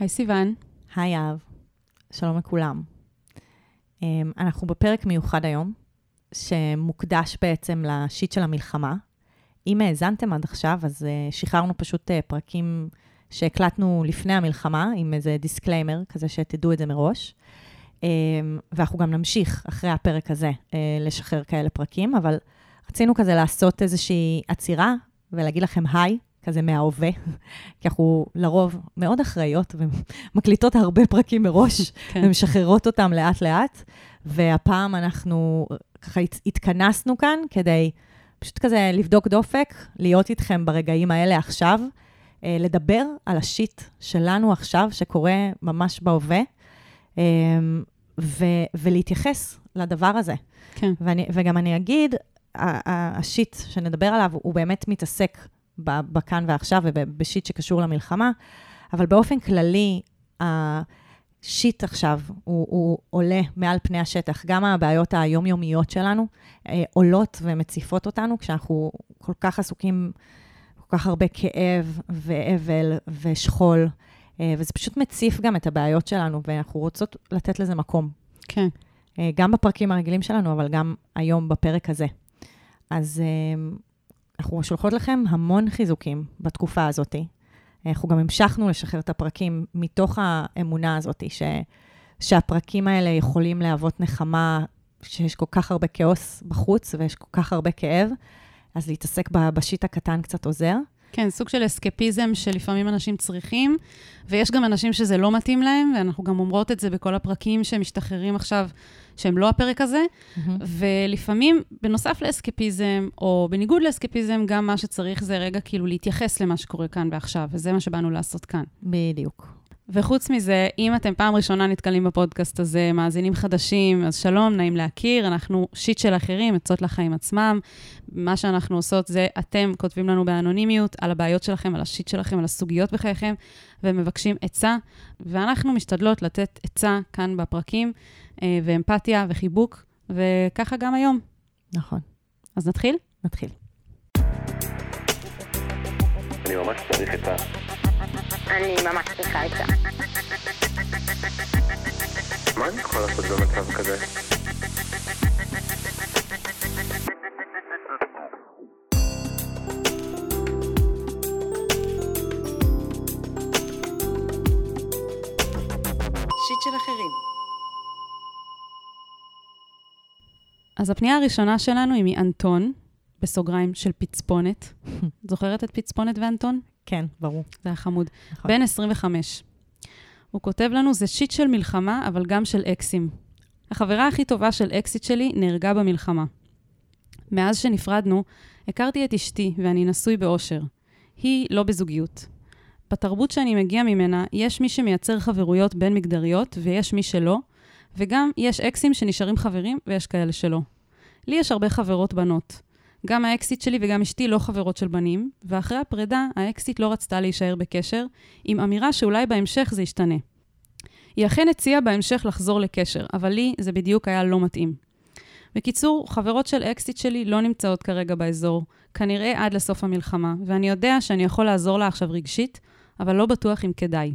היי סיוון. היי אהב, שלום לכולם. אמ, אנחנו בפרק מיוחד היום, שמוקדש בעצם ל shit של המלחמה. אם האזנתם עד עכשיו, אז אה, שחררנו פשוט אה, פרקים שהקלטנו לפני המלחמה, עם איזה disclaimer, כזה שתדעו את זה מראש. אמ, ואנחנו גם נמשיך אחרי הפרק הזה אה, לשחרר כאלה פרקים, אבל רצינו כזה לעשות איזושהי עצירה ולהגיד לכם היי, כזה מההווה, כי אנחנו לרוב מאוד אחראיות ומקליטות הרבה פרקים מראש, כן. ומשחררות אותם לאט-לאט, והפעם אנחנו ככה התכנסנו כאן כדי פשוט כזה לבדוק דופק, להיות איתכם ברגעים האלה עכשיו, אה, לדבר על השיט שלנו עכשיו, שקורה ממש בהווה, אה, ו- ולהתייחס לדבר הזה. כן. ואני, וגם אני אגיד, השיט שנדבר עליו, הוא באמת מתעסק בכאן ועכשיו ובשיט שקשור למלחמה, אבל באופן כללי, השיט עכשיו, הוא, הוא עולה מעל פני השטח. גם הבעיות היומיומיות שלנו אה, עולות ומציפות אותנו כשאנחנו כל כך עסוקים, כל כך הרבה כאב ואבל ושכול, אה, וזה פשוט מציף גם את הבעיות שלנו, ואנחנו רוצות לתת לזה מקום. כן. אה, גם בפרקים הרגילים שלנו, אבל גם היום בפרק הזה. אז אה, אנחנו שולחות לכם המון חיזוקים בתקופה הזאת. אנחנו גם המשכנו לשחרר את הפרקים מתוך האמונה הזאת, ש, שהפרקים האלה יכולים להוות נחמה, שיש כל כך הרבה כאוס בחוץ ויש כל כך הרבה כאב, אז להתעסק בשיט הקטן קצת עוזר. כן, סוג של אסקפיזם שלפעמים אנשים צריכים, ויש גם אנשים שזה לא מתאים להם, ואנחנו גם אומרות את זה בכל הפרקים שמשתחררים עכשיו, שהם לא הפרק הזה, mm-hmm. ולפעמים, בנוסף לאסקפיזם, או בניגוד לאסקפיזם, גם מה שצריך זה רגע כאילו להתייחס למה שקורה כאן ועכשיו, וזה מה שבאנו לעשות כאן. בדיוק. וחוץ מזה, אם אתם פעם ראשונה נתקלים בפודקאסט הזה, מאזינים חדשים, אז שלום, נעים להכיר, אנחנו שיט של אחרים, עצות לחיים עצמם. מה שאנחנו עושות זה, אתם כותבים לנו באנונימיות על הבעיות שלכם, על השיט שלכם, על הסוגיות בחייכם, ומבקשים עצה, ואנחנו משתדלות לתת עצה כאן בפרקים, אה, ואמפתיה וחיבוק, וככה גם היום. נכון. אז נתחיל? נתחיל. אני ממש צריך עצה. אני ממש צריכה את זה. מה אני יכול לעשות במצב כזה? שיט של אחרים. אז הפנייה הראשונה שלנו היא מאנטון, בסוגריים של פצפונת. זוכרת את פצפונת ואנטון? כן, ברור. זה היה חמוד. נכון. בן 25. הוא כותב לנו, זה שיט של מלחמה, אבל גם של אקסים. החברה הכי טובה של אקסיט שלי נהרגה במלחמה. מאז שנפרדנו, הכרתי את אשתי ואני נשוי באושר. היא לא בזוגיות. בתרבות שאני מגיע ממנה, יש מי שמייצר חברויות בין מגדריות ויש מי שלא, וגם יש אקסים שנשארים חברים ויש כאלה שלא. לי יש הרבה חברות בנות. גם האקסית שלי וגם אשתי לא חברות של בנים, ואחרי הפרידה, האקסית לא רצתה להישאר בקשר, עם אמירה שאולי בהמשך זה ישתנה. היא אכן הציעה בהמשך לחזור לקשר, אבל לי זה בדיוק היה לא מתאים. בקיצור, חברות של אקסית שלי לא נמצאות כרגע באזור, כנראה עד לסוף המלחמה, ואני יודע שאני יכול לעזור לה עכשיו רגשית, אבל לא בטוח אם כדאי.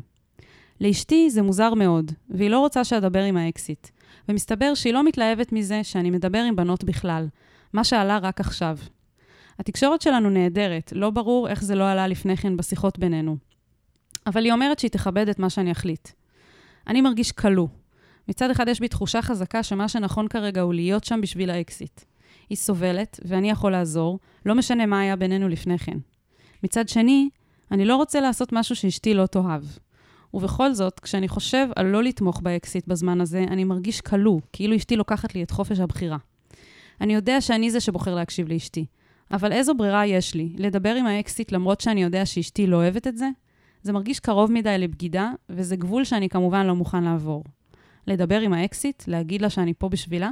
לאשתי זה מוזר מאוד, והיא לא רוצה שאדבר עם האקסית. ומסתבר שהיא לא מתלהבת מזה שאני מדבר עם בנות בכלל, מה שעלה רק עכשיו. התקשורת שלנו נהדרת, לא ברור איך זה לא עלה לפני כן בשיחות בינינו. אבל היא אומרת שהיא תכבד את מה שאני אחליט. אני מרגיש כלוא. מצד אחד יש בי תחושה חזקה שמה שנכון כרגע הוא להיות שם בשביל האקסית. היא סובלת, ואני יכול לעזור, לא משנה מה היה בינינו לפני כן. מצד שני, אני לא רוצה לעשות משהו שאשתי לא תאהב. ובכל זאת, כשאני חושב על לא לתמוך באקסיט בזמן הזה, אני מרגיש כלוא, כאילו אשתי לוקחת לי את חופש הבחירה. אני יודע שאני זה שבוחר להקשיב לאשתי. אבל איזו ברירה יש לי? לדבר עם האקסיט למרות שאני יודע שאשתי לא אוהבת את זה? זה מרגיש קרוב מדי לבגידה, וזה גבול שאני כמובן לא מוכן לעבור. לדבר עם האקסיט, להגיד לה שאני פה בשבילה?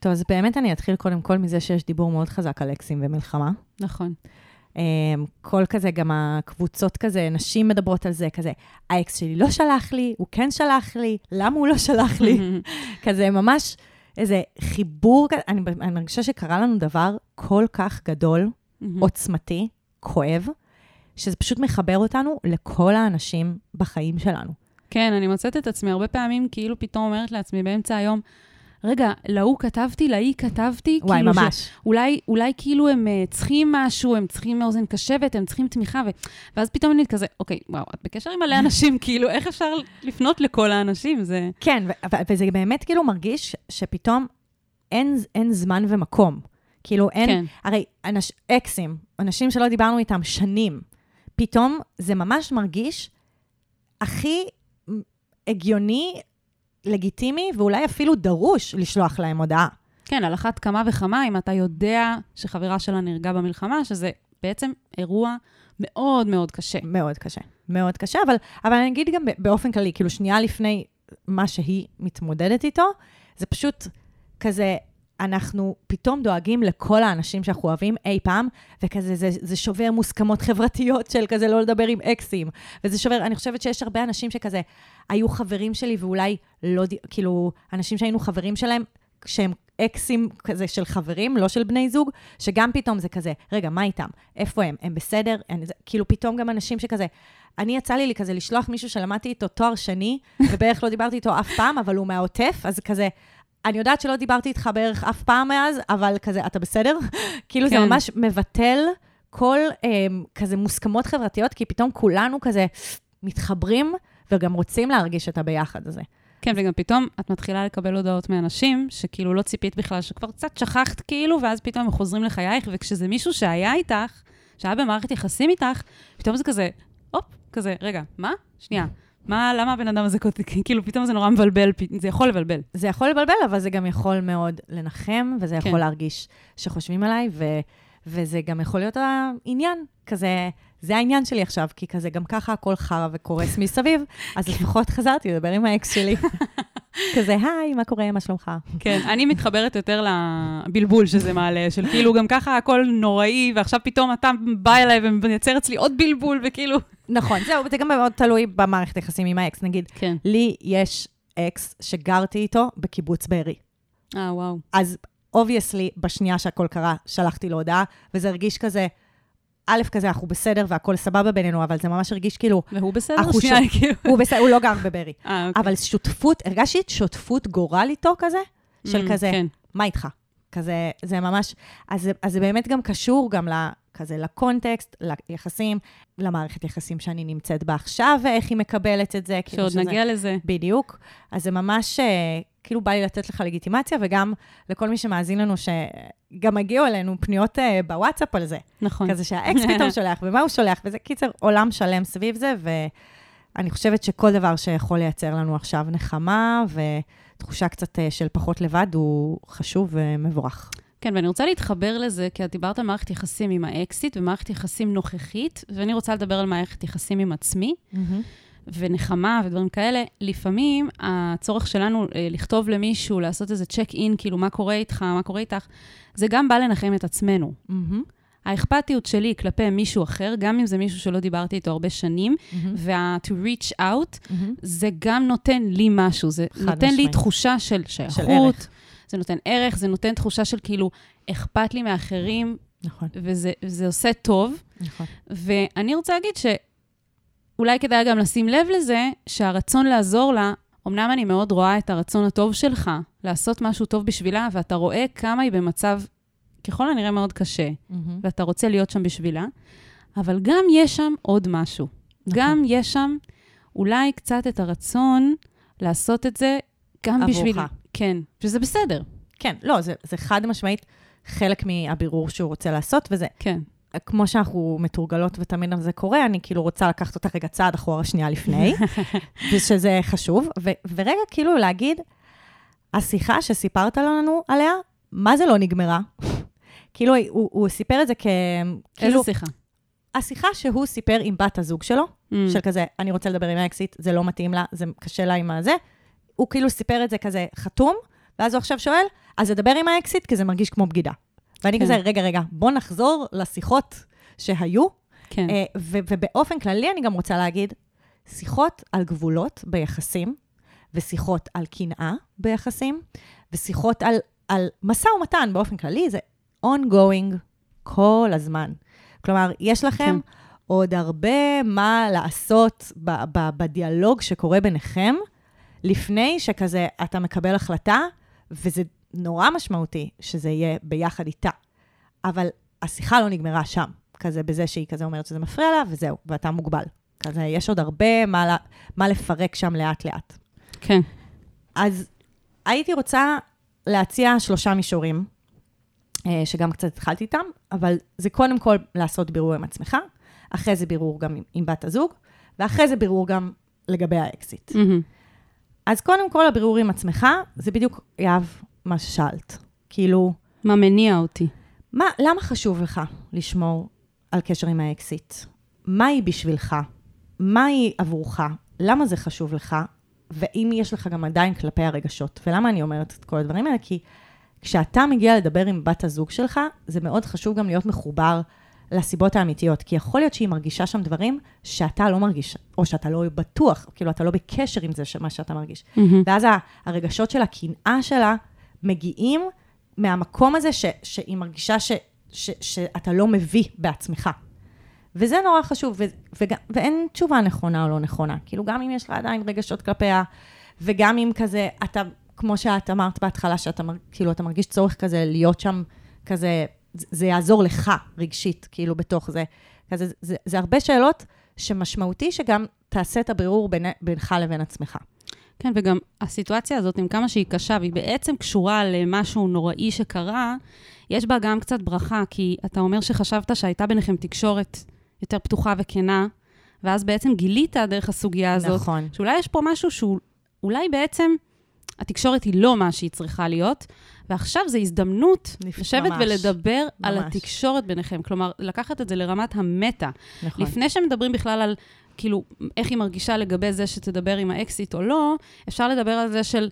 טוב, אז באמת אני אתחיל קודם כל מזה שיש דיבור מאוד חזק על אקסים ומלחמה. נכון. Um, כל כזה, גם הקבוצות כזה, נשים מדברות על זה, כזה, האקס שלי לא שלח לי, הוא כן שלח לי, למה הוא לא שלח לי? כזה ממש איזה חיבור, אני, אני חושבת שקרה לנו דבר כל כך גדול, mm-hmm. עוצמתי, כואב, שזה פשוט מחבר אותנו לכל האנשים בחיים שלנו. כן, אני מוצאת את עצמי הרבה פעמים, כאילו פתאום אומרת לעצמי באמצע היום, רגע, להוא כתבתי, להיא כתבתי, וואי, כאילו ממש. ש... אולי, אולי כאילו הם uh, צריכים משהו, הם צריכים אוזן קשבת, הם צריכים תמיכה, ו... ואז פתאום אני כזה, אוקיי, וואו, את בקשר עם מלא אנשים, כאילו, איך אפשר לפנות לכל האנשים? זה... כן, ו- וזה באמת כאילו מרגיש שפתאום אין, אין זמן ומקום. כאילו אין, כן. הרי אנש, אקסים, אנשים שלא דיברנו איתם שנים, פתאום זה ממש מרגיש הכי הגיוני, לגיטימי, ואולי אפילו דרוש לשלוח להם הודעה. כן, על אחת כמה וכמה, אם אתה יודע שחברה שלה נהרגה במלחמה, שזה בעצם אירוע מאוד מאוד קשה. מאוד קשה, מאוד קשה, אבל, אבל אני אגיד גם באופן כללי, כאילו שנייה לפני מה שהיא מתמודדת איתו, זה פשוט כזה, אנחנו פתאום דואגים לכל האנשים שאנחנו אוהבים אי פעם, וכזה, זה, זה שובר מוסכמות חברתיות של כזה לא לדבר עם אקסים. וזה שובר, אני חושבת שיש הרבה אנשים שכזה היו חברים שלי, ואולי לא, כאילו, אנשים שהיינו חברים שלהם, שהם אקסים כזה של חברים, לא של בני זוג, שגם פתאום זה כזה, רגע, מה איתם? איפה הם? הם בסדר? הם, זה, כאילו, פתאום גם אנשים שכזה, אני יצא לי כזה לשלוח מישהו שלמדתי איתו תואר שני, ובערך לא דיברתי איתו אף פעם, אבל הוא מהעוטף, אז כזה, אני יודעת שלא דיברתי איתך בערך אף פעם מאז, אבל כזה, אתה בסדר? כאילו, זה כן. ממש מבטל כל אה, כזה מוסכמות חברתיות, כי פתאום כולנו כזה מתחברים, וגם רוצים להרגיש את הביחד הזה. כן, וגם פתאום את מתחילה לקבל הודעות מאנשים, שכאילו לא ציפית בכלל, שכבר קצת שכחת כאילו, ואז פתאום הם חוזרים לחייך, וכשזה מישהו שהיה איתך, שהיה במערכת יחסים איתך, פתאום זה כזה, הופ, כזה, רגע, מה? שנייה. מה, למה הבן אדם הזה, כאילו, פתאום זה נורא מבלבל, זה יכול לבלבל. זה יכול לבלבל, אבל זה גם יכול מאוד לנחם, וזה יכול כן. להרגיש שחושבים עליי, ו, וזה גם יכול להיות העניין, כזה, זה העניין שלי עכשיו, כי כזה גם ככה הכל חרא וקורס מסביב, אז לפחות חזרתי לדבר עם האקס שלי. כזה, היי, מה קורה, מה שלומך? כן, אני מתחברת יותר לבלבול שזה מעלה, של כאילו גם ככה הכל נוראי, ועכשיו פתאום אתה בא אליי ומייצר אצלי עוד בלבול, וכאילו... נכון, זהו, זה גם מאוד תלוי במערכת היחסים עם האקס. נגיד, כן. לי יש אקס שגרתי איתו בקיבוץ בארי. אה, וואו. אז obviously, בשנייה שהכל קרה, שלחתי לו הודעה, וזה הרגיש כזה, א', כזה, אנחנו בסדר והכל סבבה בינינו, אבל זה ממש הרגיש כאילו, והוא בסדר? שנייה, ש- כאילו... הוא בסדר, הוא לא גר בבארי. אה, אוקיי. אבל שותפות, הרגשתי שותפות גורל איתו כזה, של Mm, כזה, כן. מה איתך? כזה, זה ממש, אז, אז זה באמת גם קשור גם ל, כזה לקונטקסט, ליחסים, למערכת יחסים שאני נמצאת בה עכשיו, ואיך היא מקבלת את זה. כאילו שעוד שזה- נגיע לזה. בדיוק. אז זה ממש, אה, כאילו בא לי לתת לך לגיטימציה, וגם לכל מי שמאזין לנו, שגם הגיעו אלינו פניות אה, בוואטסאפ על זה. נכון. כזה שהאקס פתאום שולח, ומה הוא שולח, וזה קיצר עולם שלם סביב זה, ואני חושבת שכל דבר שיכול לייצר לנו עכשיו נחמה, ותחושה קצת אה, של פחות לבד, הוא חשוב ומבורך. כן, ואני רוצה להתחבר לזה, כי את דיברת על מערכת יחסים עם האקסיט ומערכת יחסים נוכחית, ואני רוצה לדבר על מערכת יחסים עם עצמי, ונחמה ודברים כאלה. לפעמים הצורך שלנו אה, לכתוב למישהו, לעשות איזה צ'ק אין, כאילו, מה קורה איתך, מה קורה איתך, זה גם בא לנחם את עצמנו. מהמם, האכפתיות שלי כלפי מישהו אחר, גם אם זה מישהו שלא דיברתי איתו הרבה שנים, מהמם, וה-to reach out, מהמם. זה גם נותן לי משהו, זה נותן לי. תחושה של שייכות. זה נותן ערך, זה נותן תחושה של כאילו, אכפת לי מאחרים, נכון, וזה וזה עושה טוב. נכון. ואני רוצה להגיד שאולי כדאי גם לשים לב לזה, שהרצון לעזור לה, אמנם אני מאוד רואה את הרצון הטוב שלך לעשות משהו טוב בשבילה, ואתה רואה כמה היא במצב ככל הנראה מאוד קשה, מהמם. ואתה רוצה להיות שם בשבילה, אבל גם יש שם עוד משהו. נכון. גם יש שם אולי קצת את הרצון לעשות את זה גם עבורך. בשביל... כן, שזה בסדר. כן, לא, זה, זה חד משמעית חלק מהבירור שהוא רוצה לעשות, וזה כן. כמו שאנחנו מתורגלות ותמיד זה קורה, אני כאילו רוצה לקחת אותך רגע צעד אחורה שנייה לפני, ושזה חשוב. ו- ורגע כאילו להגיד, השיחה שסיפרת לנו עליה, מה זה לא נגמרה? כאילו, הוא, הוא סיפר את זה כ... איזה כאילו, שיחה? השיחה שהוא סיפר עם בת הזוג שלו, Mm. של כזה, אני רוצה לדבר עם האקסיט, זה לא מתאים לה, זה קשה לה עם הזה. הוא כאילו סיפר את זה כזה חתום, ואז הוא עכשיו שואל, אז לדבר עם האקסיט, כי זה מרגיש כמו בגידה. ואני כן. כזה, רגע, רגע, בוא נחזור לשיחות שהיו, כן. אה, ו- ובאופן כללי אני גם רוצה להגיד, שיחות על גבולות ביחסים, ושיחות על קנאה ביחסים, ושיחות על, על משא ומתן באופן כללי, זה ongoing כל הזמן. כלומר, יש לכם כן. עוד הרבה מה לעשות ב- ב- בדיאלוג שקורה ביניכם, לפני שכזה אתה מקבל החלטה, וזה נורא משמעותי שזה יהיה ביחד איתה. אבל השיחה לא נגמרה שם, כזה בזה שהיא כזה אומרת שזה מפריע לה, וזהו, ואתה מוגבל. כזה, יש עוד הרבה מה, מה לפרק שם לאט-לאט. כן. אז הייתי רוצה להציע שלושה מישורים, אה, שגם קצת התחלתי איתם, אבל זה קודם כל לעשות בירור עם עצמך, אחרי זה בירור גם עם, עם בת הזוג, ואחרי זה בירור גם לגבי האקסית. מהמם. אז קודם כל, הבירור עם עצמך, זה בדיוק, יהב, מה ששאלת. כאילו, מה מניע אותי? מה, למה חשוב לך לשמור על קשר עם האקסית? מה היא בשבילך? מה היא עבורך? למה זה חשוב לך? ואם יש לך גם עדיין כלפי הרגשות. ולמה אני אומרת את כל הדברים האלה? כי כשאתה מגיע לדבר עם בת הזוג שלך, זה מאוד חשוב גם להיות מחובר לסיבות האמיתיות. כי יכול להיות שהיא מרגישה שם דברים שאתה לא מרגיש, או שאתה לא בטוח, כאילו אתה לא בקשר עם זה, מה שאתה מרגיש. מהמם. ואז הרגשות של הקנאה שלה מגיעים מהמקום הזה ש, שהיא מרגישה ש, ש, שאתה לא מביא בעצמך. וזה נורא חשוב, ו, וגם, ואין תשובה נכונה או לא נכונה. כאילו, גם אם יש לה עדיין רגשות כלפיה, וגם אם כזה, אתה, כמו שאת אמרת בהתחלה, שאתה כאילו, אתה מרגיש צורך כזה להיות שם, כזה, זה, זה יעזור לך רגשית, כאילו, בתוך זה. כזה, זה, זה, זה הרבה שאלות שמשמעותי שגם תעשה את הבירור בין, בינך לבין עצמך. כן, וגם הסיטואציה הזאת, עם כמה שהיא קשה, והיא בעצם קשורה למשהו נוראי שקרה, יש בה גם קצת ברכה, כי אתה אומר שחשבת שהייתה ביניכם תקשורת יותר פתוחה וכנה, ואז בעצם גילית דרך הסוגיה הזאת, נכון. שאולי יש פה משהו שהוא, אולי בעצם התקשורת היא לא מה שהיא צריכה להיות, ועכשיו זו הזדמנות לפ- לשבת ממש. ולדבר על ממש. התקשורת ביניכם. כלומר, לקחת את זה לרמת המטה. נכון. לפני שמדברים בכלל על, כאילו, איך היא מרגישה לגבי זה שתדבר עם האקסיט או לא, אפשר לדבר על זה של,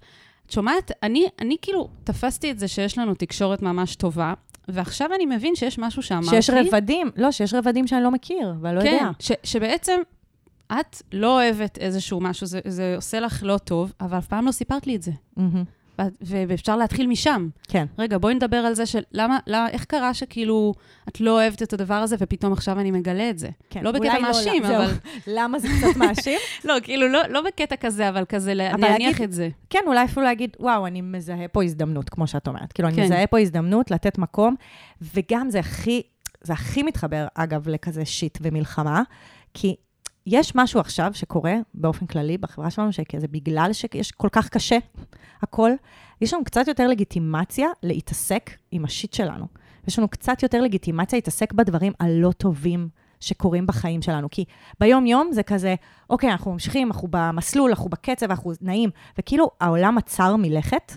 את שומעת, אני, אני כאילו תפסתי את זה שיש לנו תקשורת ממש טובה, ועכשיו אני מבין שיש משהו שאמרתי. שיש רבדים, לא, שיש רבדים שאני לא מכיר, ואני לא כן, יודע. ש, שבעצם את לא אוהבת איזשהו משהו, זה, זה עושה לך לא טוב, אבל אף פעם לא סיפרת לי את זה. מהמם. ואפשר להתחיל משם. כן. רגע, בואי נדבר על זה של למה, למה, איך קרה שכאילו את לא אוהבת את הדבר הזה, ופתאום עכשיו אני מגלה את זה. כן. לא בקטע אולי מאשים, זהו. אבל... למה זה קצת מאשים? לא, כאילו, לא, לא בקטע כזה, אבל כזה אבל להניח להגיד- את זה. כן, אולי אפילו להגיד, וואו, אני מזהה פה הזדמנות, כמו שאת אומרת. כאילו, אני כן. מזהה פה הזדמנות לתת מקום, וגם זה הכי, זה הכי מתחבר, אגב, לכזה שיט ומלחמה, כי יש משהו עכשיו שקורה באופן כללי בחברה שלנו, שכזה בגלל שיש כל כך קשה הכל, יש לנו קצת יותר לגיטימציה להתעסק עם השיט שלנו. יש לנו קצת יותר לגיטימציה להתעסק בדברים הלא טובים שקורים בחיים שלנו. כי ביום-יום זה כזה, אוקיי, אנחנו ממשיכים, אנחנו במסלול, אנחנו בקצב, אנחנו נעים, וכאילו העולם עצר מלכת,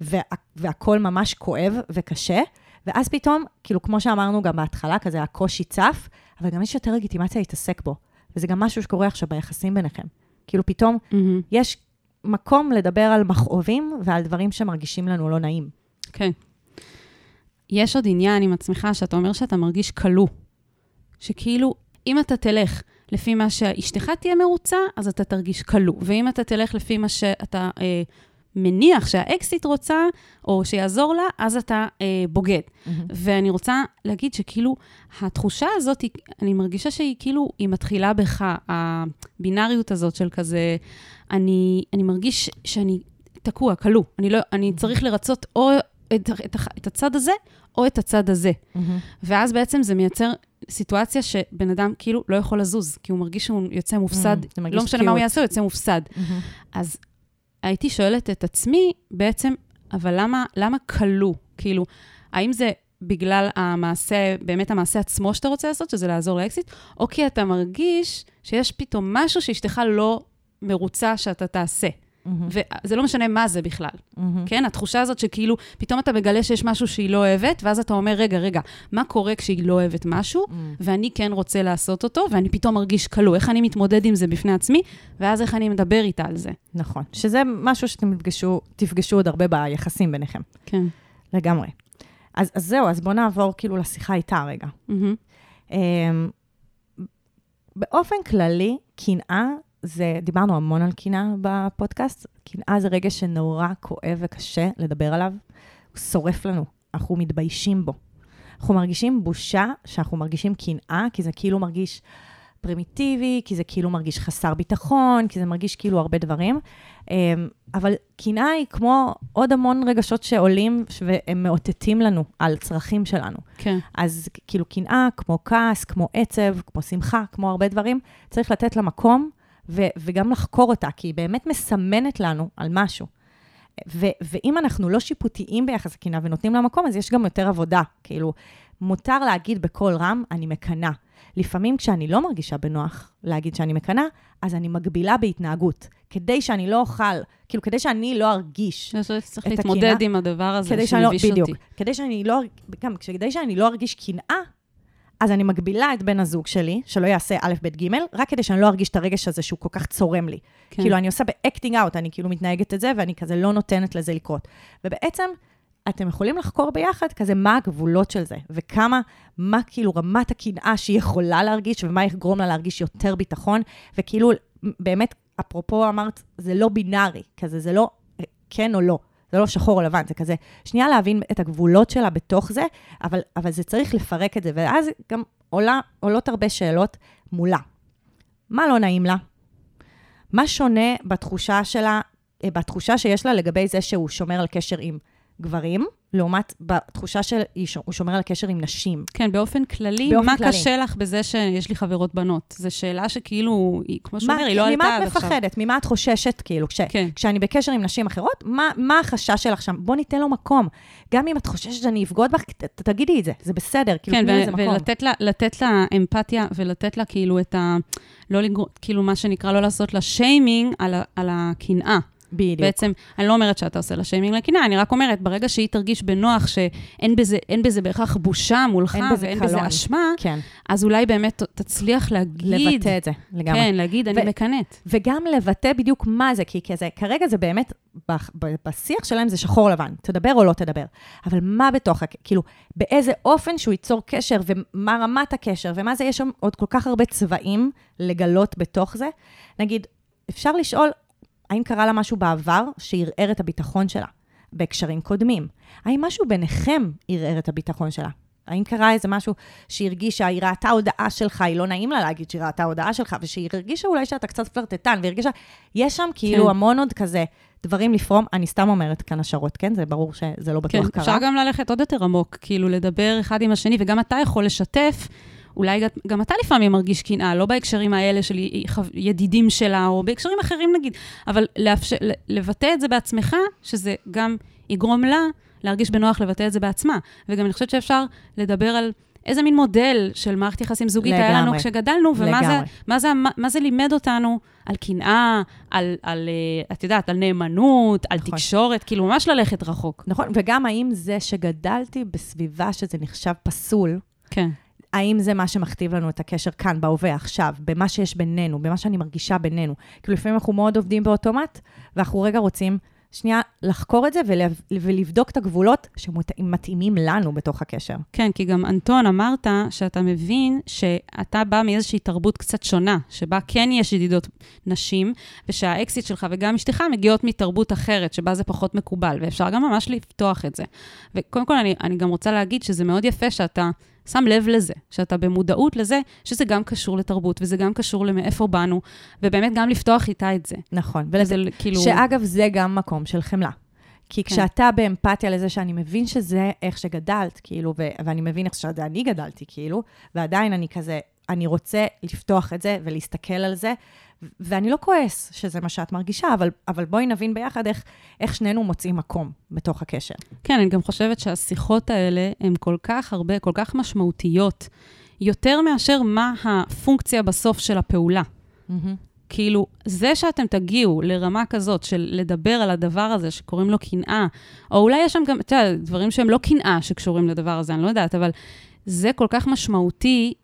וה, והכל ממש כואב וקשה, ואז פתאום, כאילו, כמו שאמרנו גם בהתחלה, כזה הקושי צף, אבל גם יש יותר לגיטימציה להתעסק בו. וזה גם משהו שקורה עכשיו ביחסים ביניכם. כאילו, פתאום מהמם. יש מקום לדבר על מכאובים ועל דברים שמרגישים לנו לא נעים. כן. יש עוד עניין עם עצמך, שאתה אומר שאתה מרגיש כלוא. שכאילו, אם אתה תלך לפי מה שאשתך תהיה מרוצה, אז אתה תרגיש כלוא. ואם אתה תלך לפי מה שאתה אה, מניח שהאקסיט רוצה, או שיעזור לה, אז אתה אה, בוגד. ואני רוצה להגיד שכאילו, התחושה הזאת, אני מרגישה שהיא כאילו, היא מתחילה בך, הבינאריות הזאת של כזה, אני, אני מרגיש שאני תקוע, כלוא. אני, לא, אני צריך לרצות או את, את, את הצד הזה, או את הצד הזה. ואז בעצם זה מייצר סיטואציה שבן אדם כאילו לא יכול לזוז, כי הוא מרגיש שהוא יוצא מופסד. Mm, מרגיש לא משנה מה הוא. יעשה, הוא יוצא מופסד. אז הייתי שואלת את עצמי, בעצם, אבל למה, למה כלוא? כאילו, האם זה בגלל המעשה, באמת המעשה עצמו שאתה רוצה לעשות, שזה לעזור לאקזיט, או כי אתה מרגיש שיש פתאום משהו שאשתך לא מרוצה שאתה תעשה. וזה לא משנה מה זה בכלל, כן? התחושה הזאת שכאילו, פתאום אתה מגלה שיש משהו שהיא לא אוהבת, ואז אתה אומר, רגע, רגע, מה קורה כשהיא לא אוהבת משהו, ואני כן רוצה לעשות אותו, ואני פתאום מרגיש כלוא. איך אני מתמודד עם זה בפני עצמי, ואז איך אני מדבר איתה על זה. נכון. שזה משהו שאתם תפגשו, תפגשו עוד הרבה ביחסים ביניכם. כן. לגמרי. אז, אז זהו, אז בואו נעבור כאילו לשיחה איתה רגע. מהמם. אמ, באופן כללי, קנאה זה, דיברנו המון על קנאה בפודקאסט, קנאה זה רגע שנורא כואב וקשה לדבר עליו, הוא שורף לנו, אנחנו מתביישים בו. אנחנו מרגישים בושה שאנחנו מרגישים קנאה, כי זה כאילו מרגיש, פרימיטיבי, כי זה כאילו מרגיש חסר ביטחון, כי זה מרגיש כאילו הרבה דברים. אמ, אבל קנאה היא כמו עוד המון רגשות שעולים והם מאותתים לנו על צרכים שלנו. כן. אז כאילו קנאה, כמו כעס, כמו עצב, כמו שמחה, כמו הרבה דברים, צריך לתת לה מקום ו- וגם לחקור אותה, כי היא באמת מסמנת לנו על משהו. ו- ואם אנחנו לא שיפוטיים ביחס לקנאה ונותנים לה מקום, אז יש גם יותר עבודה. כאילו, מותר להגיד בקול רם, אני מקנאה. לפעמים כשאני לא מרגישה בנוח להגיד שאני מקנאה, אז אני מגבילה בהתנהגות. כדי שאני לא אוכל, כאילו, כדי שאני לא ארגיש צריך את להתמודד הקנאה, עם הדבר הזה שאני לא, שמביש אותי. בדיוק. כדי שאני לא, גם כדי שאני לא ארגיש קנאה, אז אני מגבילה את בן הזוג שלי, שלא יעשה א', ב', ג', רק כדי שאני לא ארגיש את הרגש הזה שהוא כל כך צורם לי. כן. כאילו, אני עושה ב acting out, אני כאילו מתנהגת את זה, ואני כזה לא נותנת לזה לקרות. ובעצם, אתם יכולים לחקור ביחד כזה מה הגבולות של זה, וכמה, מה כאילו רמת הקנאה שהיא יכולה להרגיש, ומה יגרום לה להרגיש יותר ביטחון, וכאילו, באמת, אפרופו אמרת, זה לא בינארי, כזה, זה לא כן או לא. זה לא שחור או לבן, זה כזה, שנייה להבין את הגבולות שלה בתוך זה, אבל, אבל זה צריך לפרק את זה, ואז גם עולה, עולות הרבה שאלות מולה. מה לא נעים לה? מה שונה בתחושה שלה, אה, בתחושה שיש לה לגבי זה שהוא שומר על קשר עם גברים, לעומת בתחושה שהוא שומר על קשר עם נשים? כן, באופן כללי, באופן מה כללי. קשה לך בזה שיש לי חברות בנות? זו שאלה שכאילו, היא, כמו שהוא מה- אומר, היא לא עלתה ממה עד את עכשיו. מפחדת? ממה את חוששת, כאילו, כש, כן. כשאני בקשר עם נשים אחרות, מה, מה החשש שלך שם? בוא ניתן לו מקום. גם אם את חוששת שאני אבגוד בך, ת, תגידי את זה, זה בסדר, כאילו, כן, תני לזה מקום. ולתת לה, לתת לה אמפתיה ולתת לה כאילו את ה... לא לגרום, כאילו מה שנקרא, לא לעשות לה שיימינג על, על הקנאה. בדיוק. בעצם, אני לא אומרת שאתה עושה לה שיימינג לקנאה, אני רק אומרת, ברגע שהיא תרגיש בנוח שאין בזה, בזה בהכרח בושה מולך, אין בזה ואין קלון. בזה אשמה, כן, אז אולי באמת תצליח להגיד... לבטא את זה, לגמרי. כן, להגיד, אני ו- מקנאת. וגם לבטא בדיוק מה זה, כי כזה, כרגע זה באמת, ב- ב- בשיח שלהם זה שחור לבן, תדבר או לא תדבר. אבל מה בתוך, כאילו, באיזה אופן שהוא ייצור קשר, ומה רמת הקשר, ומה זה, יש שם עוד כל כך הרבה צבעים לגלות בתוך זה. נגיד, אפשר לשאול, האם קרה לה משהו בעבר שערער את הביטחון שלה, בהקשרים קודמים? האם משהו ביניכם ערער את הביטחון שלה? האם קרה איזה משהו שהיא הרגישה, היא ראתה הודעה שלך, היא לא נעים לה להגיד שהיא ראתה הודעה שלך, ושהיא הרגישה אולי שאתה קצת פלרטטן, והיא הרגישה, יש שם כאילו כן. המון עוד כזה דברים לפרום, אני סתם אומרת כאן השערות, כן? זה ברור שזה לא בטוח כן, קרה. אפשר גם ללכת עוד יותר עמוק, כאילו לדבר אחד עם השני, וגם אתה יכול לשתף. אולי גם- גם אתה לפעמים מרגיש קנאה, לא בהקשרים האלה של ידידים שלה, או בהקשרים אחרים נגיד, אבל לאפשר, לבטא את זה בעצמך, שזה גם יגרום לה להרגיש בנוח לבטא את זה בעצמה. וגם אני חושבת שאפשר לדבר על איזה מין מודל של מערכת יחסים זוגית היה לנו לגמרי. כשגדלנו, ומה זה, לגמרי. מה זה, מה, מה זה לימד אותנו על קנאה, על, על, אה, את יודעת, על נאמנות, על נכון. תקשורת, כאילו ממש ללכת רחוק. נכון, וגם האם זה שגדלתי בסביבה שזה נחשב פסול, כן. האם זה מה שמכתיב לנו את הקשר כאן, בהווה, עכשיו, במה שיש בינינו, במה שאני מרגישה בינינו. כאילו, לפעמים אנחנו מאוד עובדים באוטומט, ואנחנו רגע רוצים שנייה לחקור את זה ולב- ולבדוק את הגבולות שמתאימים לנו בתוך הקשר. כן, כי גם אנטון, אמרת שאתה מבין שאתה בא מאיזושהי תרבות קצת שונה, שבה כן יש ידידות נשים, ושהאקסיט שלך וגם אשתך מגיעות מתרבות אחרת, שבה זה פחות מקובל, ואפשר גם ממש לפתוח את זה. וקודם כל, אני, אני גם רוצה להגיד שזה מאוד יפה שאתה שם לב לזה, שאתה במודעות לזה, שזה גם קשור לתרבות, וזה גם קשור למאיפה באנו, ובאמת גם לפתוח איתה את זה. נכון. וזה ולזה, כאילו... שאגב, זה גם מקום של חמלה. כי כן. כשאתה באמפתיה לזה שאני מבין שזה איך שגדלת, כאילו, ו- ואני מבין איך שזה אני גדלתי, כאילו, ועדיין אני כזה, אני רוצה לפתוח את זה ולהסתכל על זה, ואני לא כועס שזה מה שאת מרגישה, אבל, אבל בואי נבין ביחד איך, איך שנינו מוצאים מקום בתוך הקשר. כן, אני גם חושבת שהשיחות האלה הן כל כך הרבה, כל כך משמעותיות, יותר מאשר מה הפונקציה בסוף של הפעולה. כאילו, זה שאתם תגיעו לרמה כזאת של לדבר על הדבר הזה שקוראים לו קנאה, או אולי יש שם גם, אתה יודע, דברים שהם לא קנאה שקשורים לדבר הזה, אני לא יודעת, אבל זה כל כך משמעותי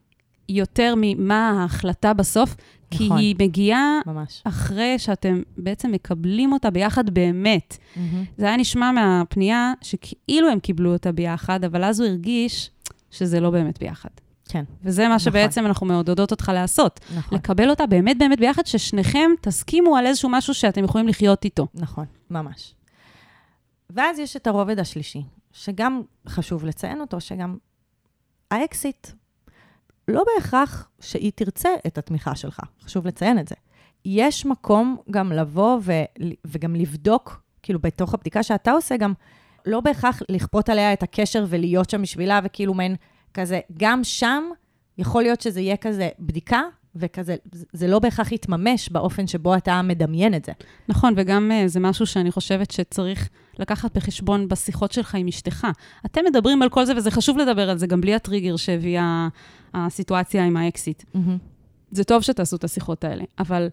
יותר ממה ההחלטה בסוף, כי נכון. היא מגיעה ממש. אחרי שאתם בעצם מקבלים אותה ביחד באמת. זה היה נשמע מהפנייה שכאילו הם קיבלו אותה ביחד, אבל אז הוא הרגיש שזה לא באמת ביחד. כן, וזה מה נכון. שבעצם אנחנו מעודדות אותך לעשות. נכון. לקבל אותה באמת באמת ביחד, ששניכם תסכימו על איזשהו משהו שאתם יכולים לחיות איתו. נכון, ממש. ואז יש את הרובד השלישי, שגם חשוב לציין אותו, שגם האקסיט לא בהכרח שהיא תרצה את התמיכה שלך, חשוב לציין את זה. יש מקום גם לבוא ו, וגם לבדוק, כאילו בתוך הבדיקה שאתה עושה, גם לא בהכרח לכפות עליה את הקשר ולהיות שם בשבילה, וכאילו מעין כזה, גם שם יכול להיות שזה יהיה כזה בדיקה, וכזה, זה לא בהכרח יתממש באופן שבו אתה מדמיין את זה. נכון, וגם uh, זה משהו שאני חושבת שצריך לקחת בחשבון בשיחות שלך עם אשתך. אתם מדברים על כל זה, וזה חשוב לדבר על זה, גם בלי הטריגר שהביאה הסיטואציה עם האקסיט. Mm-hmm. זה טוב שתעשו את השיחות האלה, אבל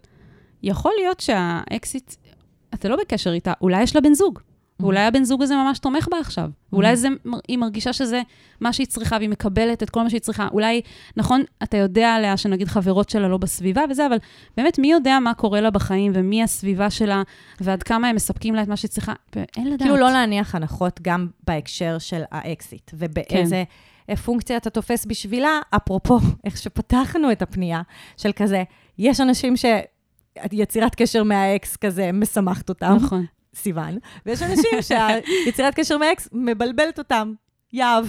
יכול להיות שהאקסיט, אתה לא בקשר איתה, אולי יש לה בן זוג. ואולי הבן זוג הזה ממש תומך בה עכשיו. ואולי זה, היא מרגישה שזה מה שהיא צריכה, והיא מקבלת את כל מה שהיא צריכה. אולי, נכון, אתה יודע עליה שנגיד חברות שלה לא בסביבה וזה, אבל באמת, מי יודע מה קורה לה בחיים, ומי הסביבה שלה, ועד כמה הם מספקים לה את מה שהיא צריכה? אין לדעת. כאילו לא להניח הנחות גם בהקשר של האקסית, ובאיזה... כן. פונקציה אתה תופס בשבילה, אפרופו איך שפתחנו את הפנייה, של כזה, יש אנשים ש... יצירת קשר מהאקס כזה משמחת אותם. נכון. סיוון, ויש אנשים שהיצירת קשר מאקס מבלבלת אותם. יהב.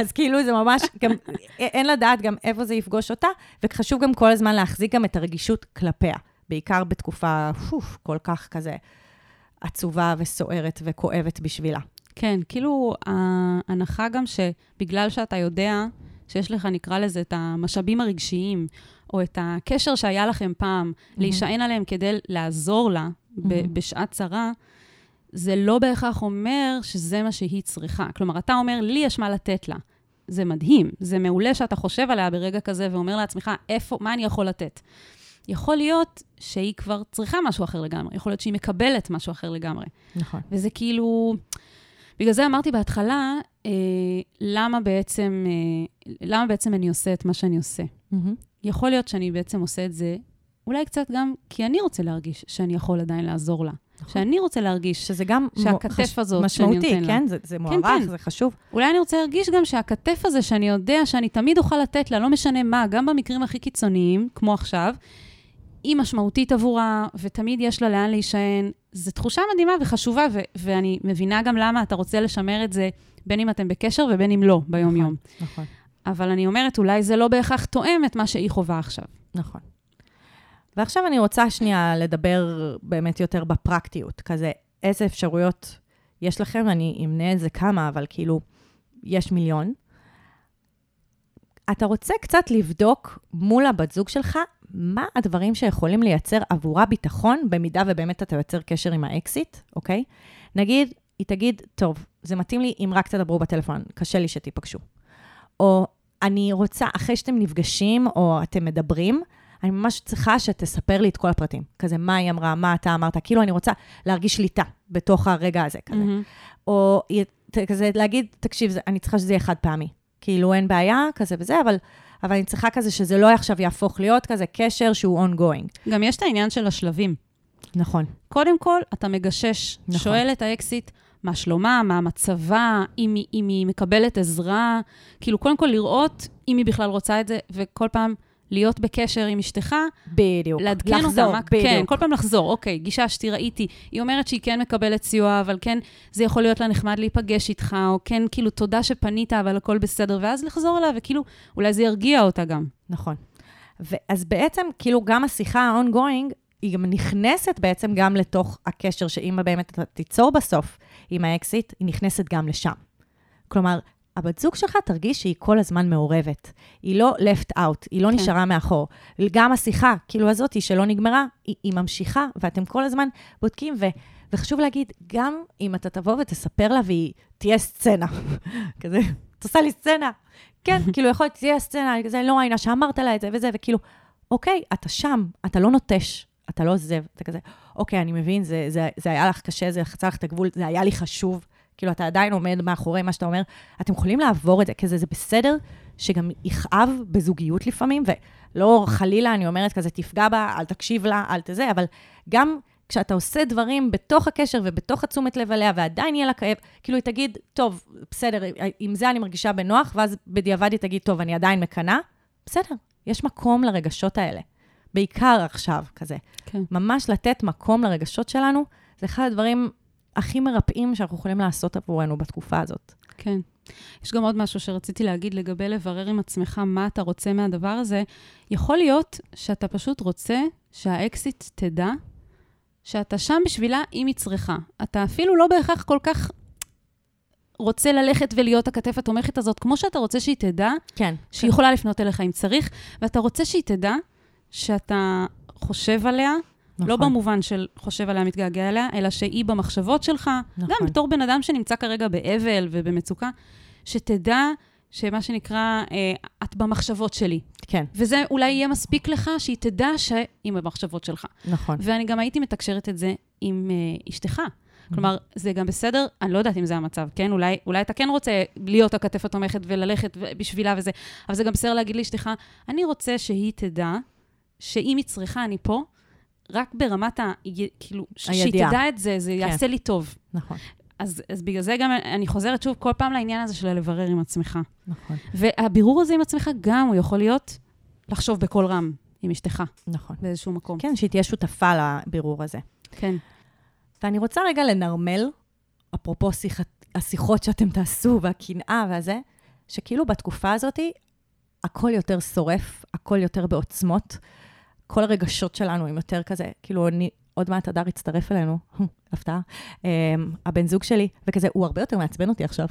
אז כאילו זה ממש, גם, אין לדעת גם איפה זה יפגוש אותה, וחשוב גם כל הזמן להחזיק גם את הרגישות כלפיה, בעיקר בתקופה, פוף, כל כך כזה עצובה וסוערת וכואבת בשבילה. כן, כאילו, ההנחה גם שבגלל שאתה יודע שיש לך, נקרא לזה, את המשאבים הרגשיים, או את הקשר שהיה לכם פעם, mm-hmm. להישען עליהם כדי לעזור לה mm-hmm. בשעת צרה, זה לא בהכרח אומר שזה מה שהיא צריכה. כלומר, אתה אומר, לי יש מה לתת לה. זה מדהים, זה מעולה שאתה חושב עליה ברגע כזה ואומר לעצמך, איפה, מה אני יכול לתת? יכול להיות שהיא כבר צריכה משהו אחר לגמרי, יכול להיות שהיא מקבלת משהו אחר לגמרי. נכון. וזה כאילו... בגלל זה אמרתי בהתחלה, אה, למה, בעצם, אה, למה בעצם אני עושה את מה שאני עושה. Mm-hmm. יכול להיות שאני בעצם עושה את זה, אולי קצת גם כי אני רוצה להרגיש שאני יכול עדיין לעזור לה. נכון. שאני רוצה להרגיש שזה גם שהכתף חש... הזאת משמעותי, שאני נותן כן? לה. זה, זה מוערך, כן, כן. זה חשוב. אולי אני רוצה להרגיש גם שהכתף הזה, שאני יודע שאני תמיד אוכל לתת לה, לא משנה מה, גם במקרים הכי קיצוניים, כמו עכשיו, היא משמעותית עבורה, ותמיד יש לה לאן להישען. זו תחושה מדהימה וחשובה, ו- ואני מבינה גם למה אתה רוצה לשמר את זה, בין אם אתם בקשר ובין אם לא, ביום-יום. נכון, נכון. אבל אני אומרת, אולי זה לא בהכרח תואם את מה שהיא חווה עכשיו. נכון. ועכשיו אני רוצה שנייה לדבר באמת יותר בפרקטיות, כזה איזה אפשרויות יש לכם, אני אמנה את זה כמה, אבל כאילו, יש מיליון. אתה רוצה קצת לבדוק מול הבת זוג שלך, מה הדברים שיכולים לייצר עבורה ביטחון, במידה ובאמת אתה יוצר קשר עם האקסיט, אוקיי? נגיד, היא תגיד, טוב, זה מתאים לי אם רק תדברו בטלפון, קשה לי שתיפגשו. או אני רוצה, אחרי שאתם נפגשים או אתם מדברים, אני ממש צריכה שתספר לי את כל הפרטים. כזה, מה היא אמרה, מה אתה אמרת, כאילו אני רוצה להרגיש שליטה בתוך הרגע הזה, כזה. Mm-hmm. או כזה להגיד, תקשיב, אני צריכה שזה יהיה חד פעמי. כאילו, אין בעיה, כזה וזה, אבל, אבל אני צריכה כזה שזה לא עכשיו יהפוך להיות כזה קשר שהוא ongoing. גם יש את העניין של השלבים. נכון. קודם כל, אתה מגשש, נכון. שואל את האקסיט, מה שלומה, מה מצבה, אם היא, אם היא מקבלת עזרה. כאילו, קודם כל לראות אם היא בכלל רוצה את זה, וכל פעם להיות בקשר עם אשתך. בדיוק. לעדכן אותה. לחזור, אותה, בדיוק. כן, כל פעם לחזור. אוקיי, גיששתי, ראיתי. היא אומרת שהיא כן מקבלת סיוע, אבל כן, זה יכול להיות לה נחמד להיפגש איתך, או כן, כאילו, תודה שפנית, אבל הכל בסדר, ואז לחזור אליה, וכאילו, אולי זה ירגיע אותה גם. נכון. ואז בעצם, כאילו, גם השיחה ה-ongoing, היא גם נכנסת בעצם גם לתוך הקשר, שאם באמת תיצור בסוף עם האקסיט, היא נכנסת גם לשם. כלומר, הבת זוג שלך תרגיש שהיא כל הזמן מעורבת. היא לא left out, היא לא כן. נשארה מאחור. גם השיחה, כאילו הזאתי שלא נגמרה, היא, היא ממשיכה, ואתם כל הזמן בודקים, ו, וחשוב להגיד, גם אם אתה תבוא ותספר לה והיא תהיה סצנה, כזה, את עושה לי סצנה. כן, כאילו, יכול להיות, תהיה סצנה, כזה, לא ראינה שאמרת לה את זה וזה, וכאילו, אוקיי, אתה שם, אתה לא נוטש, אתה לא עוזב, אתה כזה, אוקיי, אני מבין, זה, זה, זה היה לך קשה, זה חצה לך את הגבול, זה היה לי חשוב. כאילו, אתה עדיין עומד מאחורי מה שאתה אומר, אתם יכולים לעבור את זה, כי זה, זה בסדר שגם יכאב בזוגיות לפעמים, ולא חלילה, אני אומרת כזה, תפגע בה, אל תקשיב לה, אל תזה, אבל גם כשאתה עושה דברים בתוך הקשר ובתוך התשומת לב עליה, ועדיין יהיה לה כאב, כאילו היא תגיד, טוב, בסדר, עם זה אני מרגישה בנוח, ואז בדיעבד היא תגיד, טוב, אני עדיין מקנאה, בסדר, יש מקום לרגשות האלה. בעיקר עכשיו, כזה. כן. ממש לתת מקום לרגשות שלנו, זה אחד הדברים הכי מרפאים שאנחנו יכולים לעשות עבורנו בתקופה הזאת. כן. יש גם עוד משהו שרציתי להגיד לגבי לברר עם עצמך מה אתה רוצה מהדבר הזה. יכול להיות שאתה פשוט רוצה שהאקסיט תדע שאתה שם בשבילה אם היא צריכה. אתה אפילו לא בהכרח כל כך רוצה ללכת ולהיות הכתף התומכת הזאת, כמו שאתה רוצה שהיא תדע כן. שהיא יכולה לפנות אליך אם צריך, ואתה רוצה שהיא תדע שאתה חושב עליה, נכון. לא במובן של חושב עליה, מתגעגע אליה, אלא שהיא במחשבות שלך, נכון. גם בתור בן אדם שנמצא כרגע באבל ובמצוקה, שתדע שמה שנקרא, אה, את במחשבות שלי. כן, וזה אולי יהיה מספיק לך שהיא תדע שהיא במחשבות שלך. נכון. ואני גם הייתי מתקשרת את זה עם אה, אשתך. כלומר, זה גם בסדר, אני לא יודעת אם זה המצב, כן? אולי, אולי אתה כן רוצה להיות הכתף התומכת וללכת בשבילה וזה, אבל זה גם בסדר להגיד לאשתך, אני רוצה שהיא תדע שאם היא צריכה, אני פה, רק ברמת ה... כאילו, שהיא. תדע את זה, זה כן. יעשה לי טוב. נכון, אז, אז בגלל זה גם אני חוזרת שוב כל פעם לעניין הזה של לברר עם עצמך. נכון, והבירור הזה עם עצמך גם, הוא יכול להיות לחשוב בקול רם עם אשתך נכון. באיזשהו מקום. כן, שהיא תהיה שותפה לבירור הזה. כן. ואני רוצה רגע לנרמל, אפרופו שיח, השיחות שאתם תעשו והקנאה והזה, שכאילו בתקופה הזאת הכל יותר שורף, הכל יותר בעוצמות, כל הרגשות שלנו הם יותר כזה, כאילו אני, עוד מעט הדר יצטרף אלינו, הפתעה, um, הבן זוג שלי, וכזה, הוא הרבה יותר מעצבן אותי עכשיו.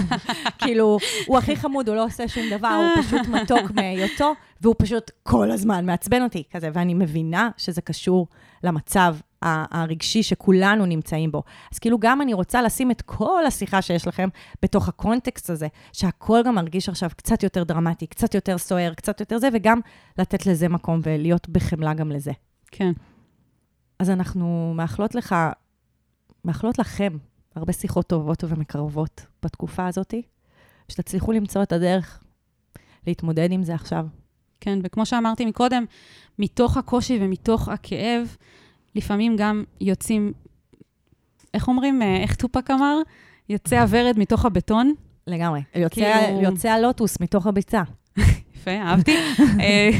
כאילו, הוא הכי חמוד, הוא לא עושה שום דבר, הוא פשוט מתוק מהיותו, והוא פשוט כל הזמן מעצבן אותי, כזה, ואני מבינה שזה קשור למצב הרגשי שכולנו נמצאים בו. אז כאילו, גם אני רוצה לשים את כל השיחה שיש לכם בתוך הקונטקסט הזה, שהכל גם מרגיש עכשיו קצת יותר דרמטי, קצת יותר סוער, קצת יותר זה, וגם לתת לזה מקום ולהיות בחמלה גם לזה. כן. אז אנחנו מאחלות לך, מאחלות לכם הרבה שיחות טובות ומקרבות בתקופה הזאת, שתצליחו למצוא את הדרך להתמודד עם זה עכשיו. כן, וכמו שאמרתי מקודם, מתוך הקושי ומתוך הכאב, לפעמים גם יוצאים, איך אומרים, אה, איך טופאק אמר? יוצא הוורד מתוך הבטון. לגמרי. יוצא, כאילו- יוצא הלוטוס מתוך הביצה. יפה, אהבתי. אה,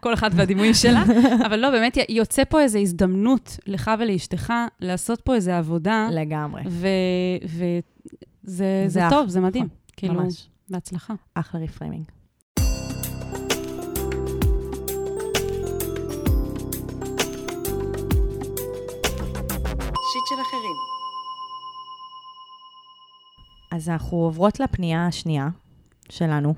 כל אחת והדימוי שלה. אבל לא, באמת, יוצא פה איזו הזדמנות לך ולאשתך לעשות פה איזו עבודה, לגמרי. וזה זה זה אח- טוב, זה מדהים. נכון, כאילו, ממש. בהצלחה. אחלה reframing. שיט של אחרים. אז אנחנו עוברות לפנייה השנייה שלנו,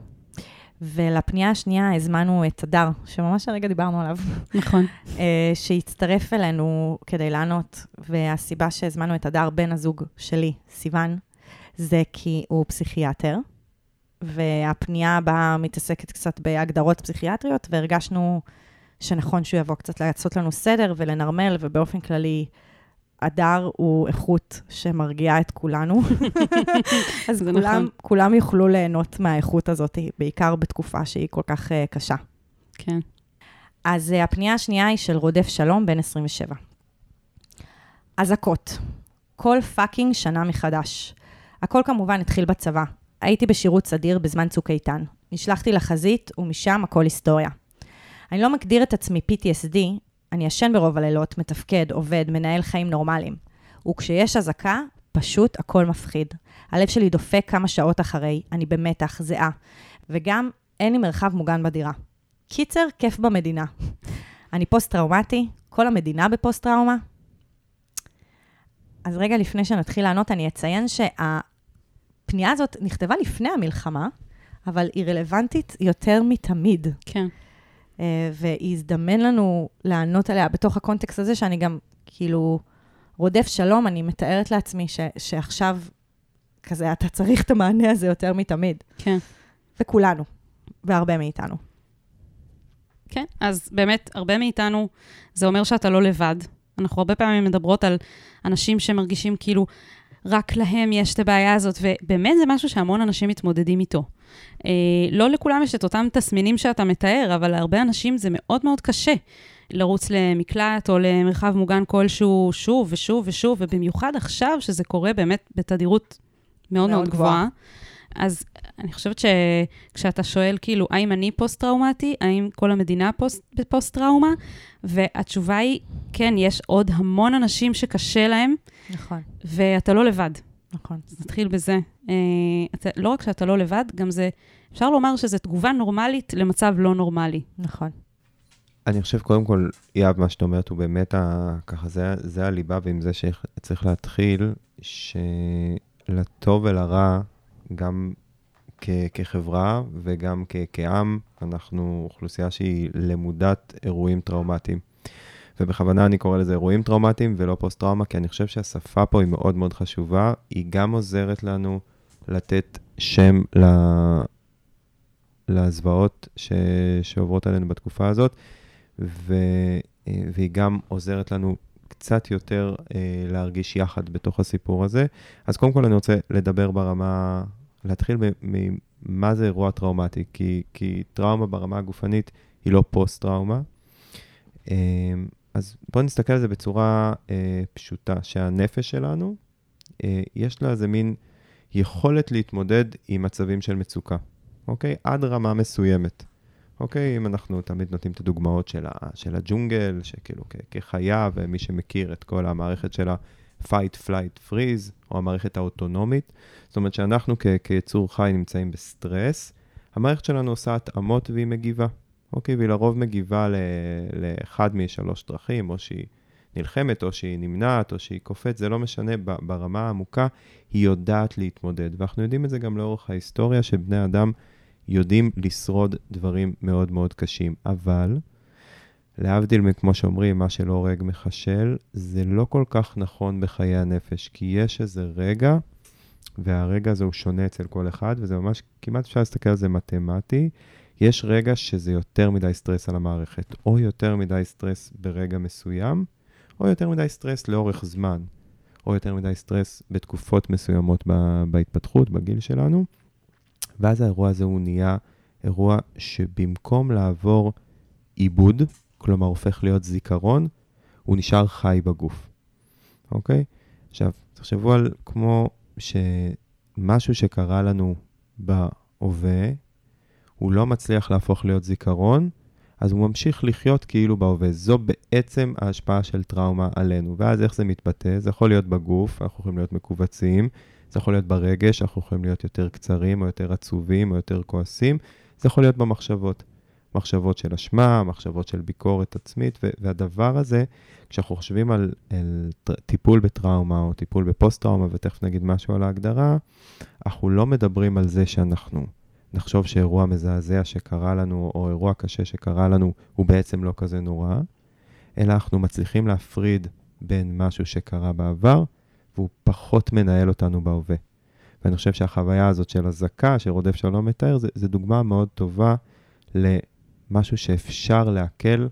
ולפנייה השנייה הזמנו את הדר, שממש הרגע דיברנו עליו, נכון. אה, שהצטרף אלינו כדי לענות, והסיבה שהזמנו את הדר, בן הזוג שלי, סיוון, זה כי הוא פסיכיאטר, והפנייה הבאה מתעסקת קצת בהגדרות פסיכיאטריות, והרגשנו שנכון שהוא יבוא קצת לעשות לנו סדר ולנרמל, ובאופן כללי, הדר הוא איכות שמרגיעה את כולנו. אז כולם, נכון. כולם יוכלו ליהנות מהאיכות הזאת, בעיקר בתקופה שהיא כל כך אה, קשה. כן. אז אה, הפנייה השנייה היא של רודף שלום, בן 27. אזעקות. כל fucking שנה מחדש. הכל כמובן התחיל בצבא. הייתי בשירות סדיר בזמן צוק איתן. נשלחתי לחזית, ומשם הכל היסטוריה. אני לא מגדיר את עצמי PTSD, אני ישן ברוב הלילות, מתפקד, עובד, מנהל חיים נורמליים. וכשיש אזעקה, פשוט הכל מפחיד. הלב שלי דופק כמה שעות אחרי, אני במתח, זהה. וגם אין לי מרחב מוגן בדירה. קיצר, כיף במדינה. אני פוסט-טראומטי, כל המדינה בפוסט-טראומה. אז רגע לפני שנתחיל לענות, אני אציין שהפנייה הזאת נכתבה לפני המלחמה, אבל היא רלוונטית יותר מתמיד. כן. אה, והזדמן לנו לענות עליה בתוך הקונטקסט הזה, שאני גם, כאילו, רודף שלום, אני מתארת לעצמי ש, שעכשיו, כזה, אתה צריך את המענה הזה יותר מתמיד. כן. וכולנו, והרבה מאיתנו. כן, אז באמת, הרבה מאיתנו, זה אומר שאתה לא לבד. אנחנו הרבה פעמים מדברות על אנשים שמרגישים כאילו רק להם יש את הבעיה הזאת, ובאמת זה משהו שהמון אנשים מתמודדים איתו. אה, לא לכולם יש את אותם תסמינים שאתה מתאר, אבל להרבה אנשים זה מאוד מאוד קשה לרוץ למקלט או למרחב מוגן כלשהו שוב ושוב ושוב, ובמיוחד עכשיו, שזה קורה באמת בתדירות מאוד מאוד, מאוד גבוהה. גבוהה. אז אני חושבת שכשאתה שואל, כאילו, האם אני פוסט-טראומטי? האם כל המדינה פוסט, בפוסט-טראומה? והתשובה היא, כן, יש עוד המון אנשים שקשה להם, נכון. ואתה לא לבד. נכון. אז נתחיל בזה. אה, אתה, לא רק שאתה לא לבד, גם זה, אפשר לומר שזו תגובה נורמלית למצב לא נורמלי. נכון. אני חושב, קודם כל, יהב, מה שאת אומרת הוא באמת, ה... ככה, זה, זה הליבה, ועם זה שצריך להתחיל, שלטוב ולרע, גם כ, כחברה וגם כ, כעם, אנחנו אוכלוסייה שהיא למודת אירועים טראומטיים. ובכוונה אני קורא לזה אירועים טראומטיים ולא פוסט-טראומה, כי אני חושב שהשפה פה היא מאוד מאוד חשובה. היא גם עוזרת לנו לתת שם ל... לזוועות ש... שעוברות עלינו בתקופה הזאת, ו... והיא גם עוזרת לנו קצת יותר אה, להרגיש יחד בתוך הסיפור הזה. אז קודם כל אני רוצה לדבר ברמה, להתחיל ממה זה אירוע טראומטי, כי, כי טראומה ברמה הגופנית היא לא פוסט-טראומה. אה, אז בואו נסתכל על זה בצורה אה, פשוטה, שהנפש שלנו, אה, יש לה איזה מין יכולת להתמודד עם מצבים של מצוקה, אוקיי? עד רמה מסוימת. אוקיי, אם אנחנו תמיד נותנים את הדוגמאות של, ה, של הג'ונגל, שכאילו כ, כחיה, ומי שמכיר את כל המערכת של ה-fight, flight, freeze, או המערכת האוטונומית, זאת אומרת שאנחנו כ, כיצור חי נמצאים בסטרס, המערכת שלנו עושה התאמות והיא מגיבה. אוקיי? והיא לרוב מגיבה לאחד משלוש דרכים, או שהיא נלחמת, או שהיא נמנעת, או שהיא קופאת, זה לא משנה, ברמה העמוקה היא יודעת להתמודד. ואנחנו יודעים את זה גם לאורך ההיסטוריה, שבני אדם יודעים לשרוד דברים מאוד מאוד קשים. אבל, להבדיל מכמו שאומרים, מה שלא הורג מחשל, זה לא כל כך נכון בחיי הנפש, כי יש איזה רגע, והרגע הזה הוא שונה אצל כל אחד, וזה ממש, כמעט אפשר להסתכל על זה מתמטי. יש רגע שזה יותר מדי סטרס על המערכת, או יותר מדי סטרס ברגע מסוים, או יותר מדי סטרס לאורך זמן, או יותר מדי סטרס בתקופות מסוימות בהתפתחות, בגיל שלנו. ואז האירוע הזה הוא נהיה אירוע שבמקום לעבור עיבוד, כלומר הופך להיות זיכרון, הוא נשאר חי בגוף, אוקיי? עכשיו, תחשבו על כמו שמשהו שקרה לנו בהווה, הוא לא מצליח להפוך להיות זיכרון, אז הוא ממשיך לחיות כאילו בהווה. זו בעצם ההשפעה של טראומה עלינו. ואז איך זה מתבטא? זה יכול להיות בגוף, אנחנו יכולים להיות מכווצים, זה יכול להיות ברגש, אנחנו יכולים להיות יותר קצרים, או יותר עצובים, או יותר כועסים, זה יכול להיות במחשבות. מחשבות של אשמה, מחשבות של ביקורת עצמית, והדבר הזה, כשאנחנו חושבים על, על טיפול בטראומה או טיפול בפוסט-טראומה, ותכף נגיד משהו על ההגדרה, אנחנו לא מדברים על זה שאנחנו נחשוב שאירוע מזעזע שקרה לנו, או אירוע קשה שקרה לנו, הוא בעצם לא כזה נורא, אלא אנחנו מצליחים להפריד בין משהו שקרה בעבר, והוא פחות מנהל אותנו בהווה. ואני חושב שהחוויה הזאת של אזעקה, שרודף שלום מתאר, זו דוגמה מאוד טובה למשהו שאפשר להקל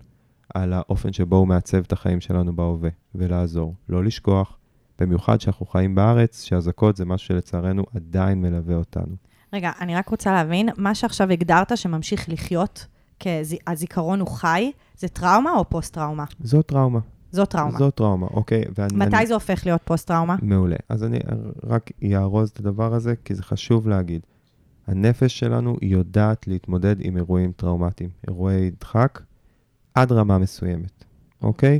על האופן שבו הוא מעצב את החיים שלנו בהווה, ולעזור. לא לשכוח, במיוחד שאנחנו חיים בארץ, שאזעקות זה משהו שלצערנו עדיין מלווה אותנו. רגע, אני רק רוצה להבין, מה שעכשיו הגדרת שממשיך לחיות, הזיכרון הוא חי, זה טראומה או פוסט-טראומה? זו טראומה. זו טראומה. זו טראומה, אוקיי. ואני, מתי אני... זה הופך להיות פוסט-טראומה? מעולה. אז אני רק אארוז את הדבר הזה, כי זה חשוב להגיד. הנפש שלנו יודעת להתמודד עם אירועים טראומטיים, אירועי דחק, עד רמה מסוימת, אוקיי?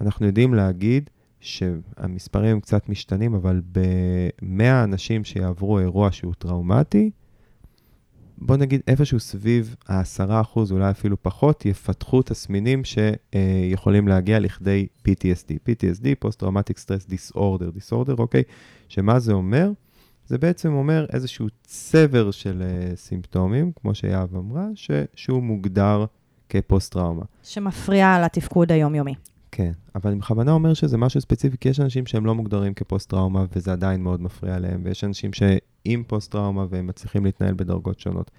אנחנו יודעים להגיד שהמספרים הם קצת משתנים, אבל ב-100 אנשים שיעברו אירוע שהוא טראומטי, בוא נגיד איפשהו סביב ה-10%, אולי אפילו פחות, יפתחו תסמינים שיכולים להגיע לכדי PTSD. PTSD, Post-Traumatic Stress Disorder, Disorder, אוקיי? שמה זה אומר? זה בעצם אומר איזשהו צבר של uh, סימפטומים, כמו שיהב אמרה, ש- שהוא מוגדר כפוסט-טראומה. שמפריע לתפקוד היומיומי. כן, אבל אני בכוונה אומר שזה משהו ספציפי, כי יש אנשים שהם לא מוגדרים כפוסט-טראומה, וזה עדיין מאוד מפריע להם, ויש אנשים שעם פוסט-טראומה והם מצליחים להתנהל בדרגות שונות.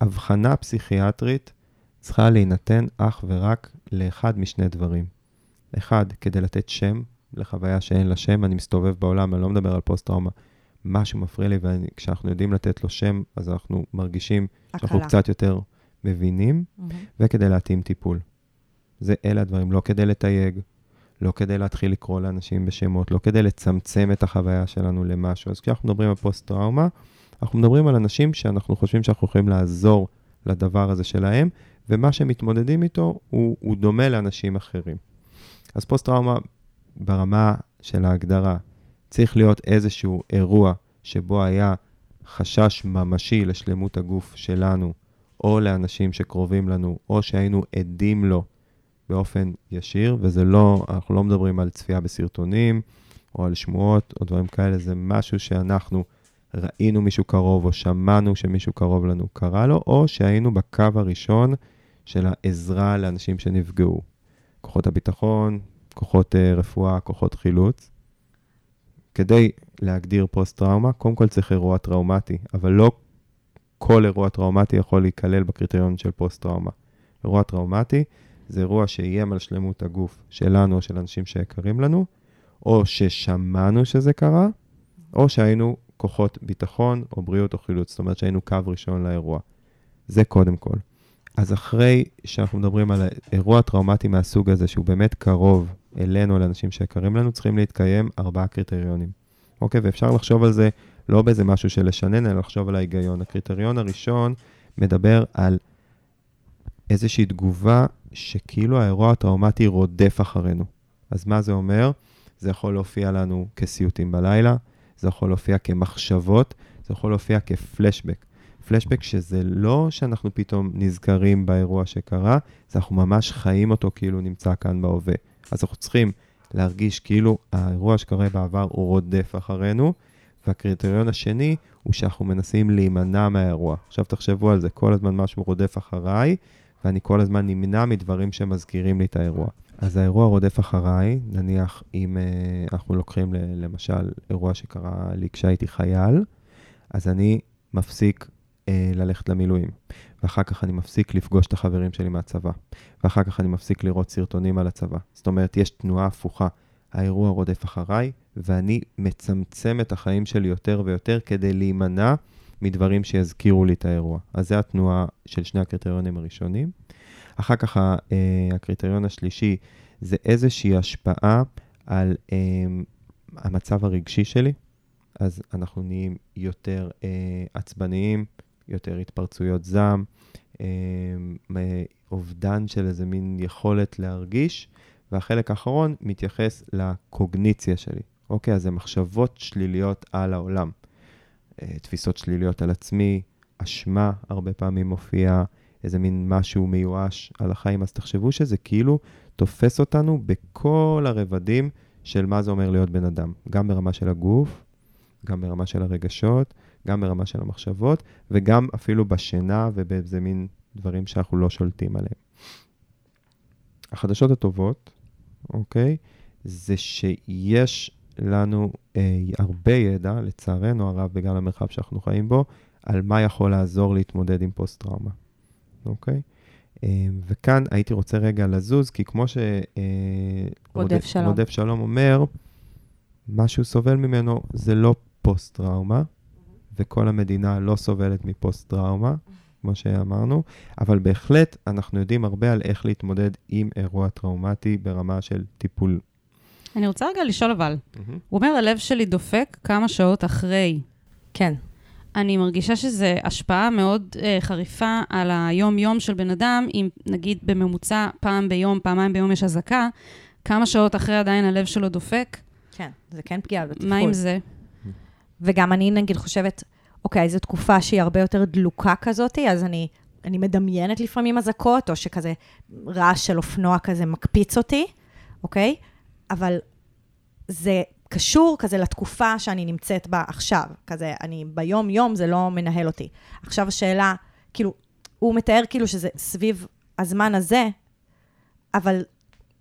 הבחנה פסיכיאטרית צריכה להינתן אך ורק לאחד משני דברים. אחד, כדי לתת שם לחוויה שאין לה שם, אני מסתובב בעולם, אני לא מדבר על פוסט-טראומה, משהו מפריע לי, וכשאנחנו יודעים לתת לו שם, אז אנחנו מרגישים שאנחנו קצת יותר מבינים, mm-hmm. וכדי להתאים טיפול. זה אלה הדברים, לא כדי לתייג, לא כדי להתחיל לקרוא לאנשים בשמות, לא כדי לצמצם את החוויה שלנו למשהו. אז כשאנחנו מדברים על פוסט-טראומה, אנחנו מדברים על אנשים שאנחנו חושבים שאנחנו יכולים לעזור לדבר הזה שלהם, ומה שהם מתמודדים איתו הוא, הוא דומה לאנשים אחרים. אז פוסט-טראומה ברמה של ההגדרה צריך להיות איזשהו אירוע שבו היה חשש ממשי לשלמות הגוף שלנו, או לאנשים שקרובים לנו, או שהיינו עדים לו באופן ישיר, וזה לא, אנחנו לא מדברים על צפייה בסרטונים, או על שמועות, או דברים כאלה, זה משהו שאנחנו ראינו מישהו קרוב, או שמענו שמישהו קרוב לנו קרה לו, או שהיינו בקו הראשון של העזרה לאנשים שנפגעו. כוחות הביטחון, כוחות uh, רפואה, כוחות חילוץ. כדי להגדיר פוסט-טראומה, קודם כל צריך אירוע טראומטי, אבל לא כל אירוע טראומטי יכול להיכלל בקריטריון של פוסט-טראומה. אירוע טראומטי זה אירוע שאיים על שלמות הגוף שלנו או של אנשים שיקרים לנו, או ששמענו שזה קרה, או שהיינו כוחות ביטחון או בריאות או חילוץ, זאת אומרת שהיינו קו ראשון לאירוע. זה קודם כל. אז אחרי שאנחנו מדברים על אירוע טראומטי מהסוג הזה, שהוא באמת קרוב אלינו, לאנשים שיקרים לנו, צריכים להתקיים ארבעה קריטריונים. אוקיי? ואפשר לחשוב על זה לא באיזה משהו של לשנן, אלא לחשוב על ההיגיון. הקריטריון הראשון מדבר על איזושהי תגובה שכאילו האירוע הטראומטי רודף אחרינו. אז מה זה אומר? זה יכול להופיע לנו כסיוטים בלילה, זה יכול להופיע כמחשבות, זה יכול להופיע כפלשבק. פלשבק שזה לא שאנחנו פתאום נזכרים באירוע שקרה, זה אנחנו ממש חיים אותו כאילו נמצא כאן בהווה. אז אנחנו צריכים להרגיש כאילו האירוע שקרה בעבר הוא רודף אחרינו, והקריטריון השני הוא שאנחנו מנסים להימנע מהאירוע. עכשיו תחשבו על זה, כל הזמן משהו רודף אחריי, ואני כל הזמן נמנע מדברים שמזכירים לי את האירוע. אז האירוע רודף אחריי, נניח אם uh, אנחנו לוקחים למשל אירוע שקרה לי כשהייתי חייל, אז אני מפסיק uh, ללכת למילואים, ואחר כך אני מפסיק לפגוש את החברים שלי מהצבא, ואחר כך אני מפסיק לראות סרטונים על הצבא. זאת אומרת, יש תנועה הפוכה. האירוע רודף אחריי, ואני מצמצם את החיים שלי יותר ויותר כדי להימנע מדברים שיזכירו לי את האירוע. אז זו התנועה של שני הקריטריונים הראשונים. אחר כך אה, הקריטריון השלישי זה איזושהי השפעה על אה, המצב הרגשי שלי. אז אנחנו נהיים יותר אה, עצבניים, יותר התפרצויות זעם, אובדן של איזה מין יכולת להרגיש, והחלק האחרון מתייחס לקוגניציה שלי. אוקיי, אז זה מחשבות שליליות על העולם. תפיסות שליליות על עצמי, אשמה הרבה פעמים מופיעה, איזה מין משהו מיואש על החיים, אז תחשבו שזה כאילו תופס אותנו בכל הרבדים של מה זה אומר להיות בן אדם, גם ברמה של הגוף, גם ברמה של הרגשות, גם ברמה של המחשבות, וגם אפילו בשינה ובאיזה מין דברים שאנחנו לא שולטים עליהם. החדשות הטובות, אוקיי, זה שיש לנו אה, הרבה ידע, לצערנו הרב, בגלל המרחב שאנחנו חיים בו, על מה יכול לעזור להתמודד עם פוסט-טראומה. אוקיי? אה, וכאן הייתי רוצה רגע לזוז, כי כמו שרודף שלום. שלום אומר, מה שהוא סובל ממנו זה לא פוסט-טראומה, וכל המדינה לא סובלת מפוסט-טראומה, כמו שאמרנו, אבל בהחלט אנחנו יודעים הרבה על איך להתמודד עם אירוע טראומטי ברמה של טיפול. אני רוצה רגע לשאול אבל, mm-hmm. הוא אומר, הלב שלי דופק כמה שעות אחרי. כן. אני מרגישה שזו השפעה מאוד uh, חריפה על היום-יום של בן אדם, אם נגיד בממוצע פעם ביום, פעמיים ביום יש אזעקה, כמה שעות אחרי עדיין הלב שלו דופק. כן, זה כן פגיעה בתפקוד. מה עם זה? וגם אני נגיד חושבת, אוקיי, זו תקופה שהיא הרבה יותר דלוקה כזאת, אז אני, אני מדמיינת לפעמים אזעקות, או שכזה רעש של אופנוע כזה מקפיץ אותי, אוקיי? אבל זה קשור כזה לתקופה שאני נמצאת בה עכשיו. כזה, אני ביום-יום, זה לא מנהל אותי. עכשיו השאלה, כאילו, הוא מתאר כאילו שזה סביב הזמן הזה, אבל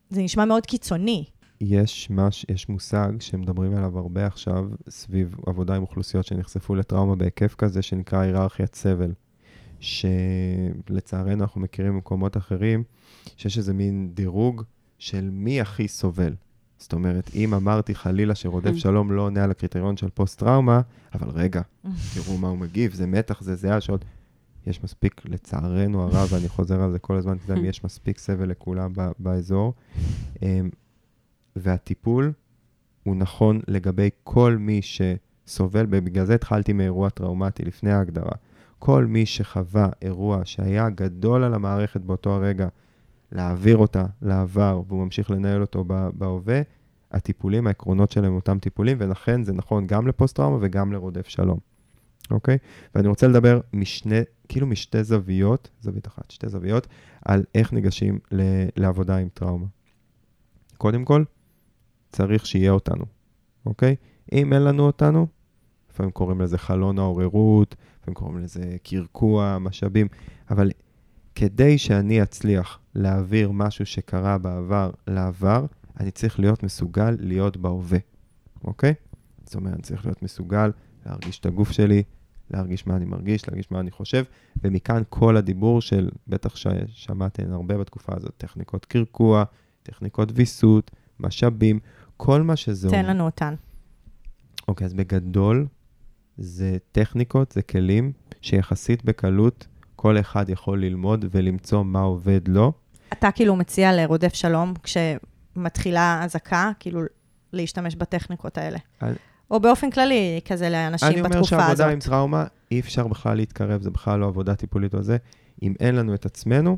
זה נשמע מאוד קיצוני. יש, מש, יש מושג שמדברים עליו הרבה עכשיו, סביב עבודה עם אוכלוסיות שנחשפו לטראומה בהיקף כזה, שנקרא היררכיית סבל. שלצערנו אנחנו מכירים במקומות אחרים, שיש איזה מין דירוג של מי הכי סובל. זאת אומרת, אם אמרתי חלילה שרודף שלום לא עונה על הקריטריון של פוסט-טראומה, אבל רגע, תראו מה הוא מגיב, זה מתח, זה זהה שעוד... יש מספיק, לצערנו הרב, ואני חוזר על זה כל הזמן, כי יש מספיק סבל לכולם באזור. אמ, והטיפול הוא נכון לגבי כל מי שסובל, ובגלל זה התחלתי מאירוע טראומטי לפני ההגדרה. כל מי שחווה אירוע שהיה גדול על המערכת באותו הרגע, להעביר אותה לעבר, והוא ממשיך לנהל אותו בהווה, הטיפולים, העקרונות שלהם אותם טיפולים, ולכן זה נכון גם לפוסט-טראומה וגם לרודף שלום, אוקיי? ואני רוצה לדבר משני, כאילו משתי זוויות, זווית אחת, שתי זוויות, על איך ניגשים ל- לעבודה עם טראומה. קודם כל, צריך שיהיה אותנו, אוקיי? אם אין לנו אותנו, לפעמים קוראים לזה חלון העוררות, לפעמים קוראים לזה קרקוע, משאבים, אבל כדי שאני אצליח להעביר משהו שקרה בעבר לעבר, אני צריך להיות מסוגל להיות בהווה, אוקיי? זאת אומרת, אני צריך להיות מסוגל להרגיש את הגוף שלי, להרגיש מה אני מרגיש, להרגיש מה אני חושב, ומכאן כל הדיבור של, בטח ששמעתם הרבה בתקופה הזאת, טכניקות קרקוע, טכניקות ויסות, משאבים, כל מה שזה... תן לנו אותן. אוקיי, אז בגדול, זה טכניקות, זה כלים שיחסית בקלות כל אחד יכול ללמוד ולמצוא מה עובד לו. אתה כאילו מציע לרודף שלום, כשמתחילה אזעקה, כאילו להשתמש בטכניקות האלה. אני- או באופן כללי, כזה לאנשים אני אומר בתקופה הזאת. שעבודה עם טראומה, אי אפשר בכלל להתקרב, זה בכלל לא עבודה טיפולית או זה. אם אין לנו את עצמנו,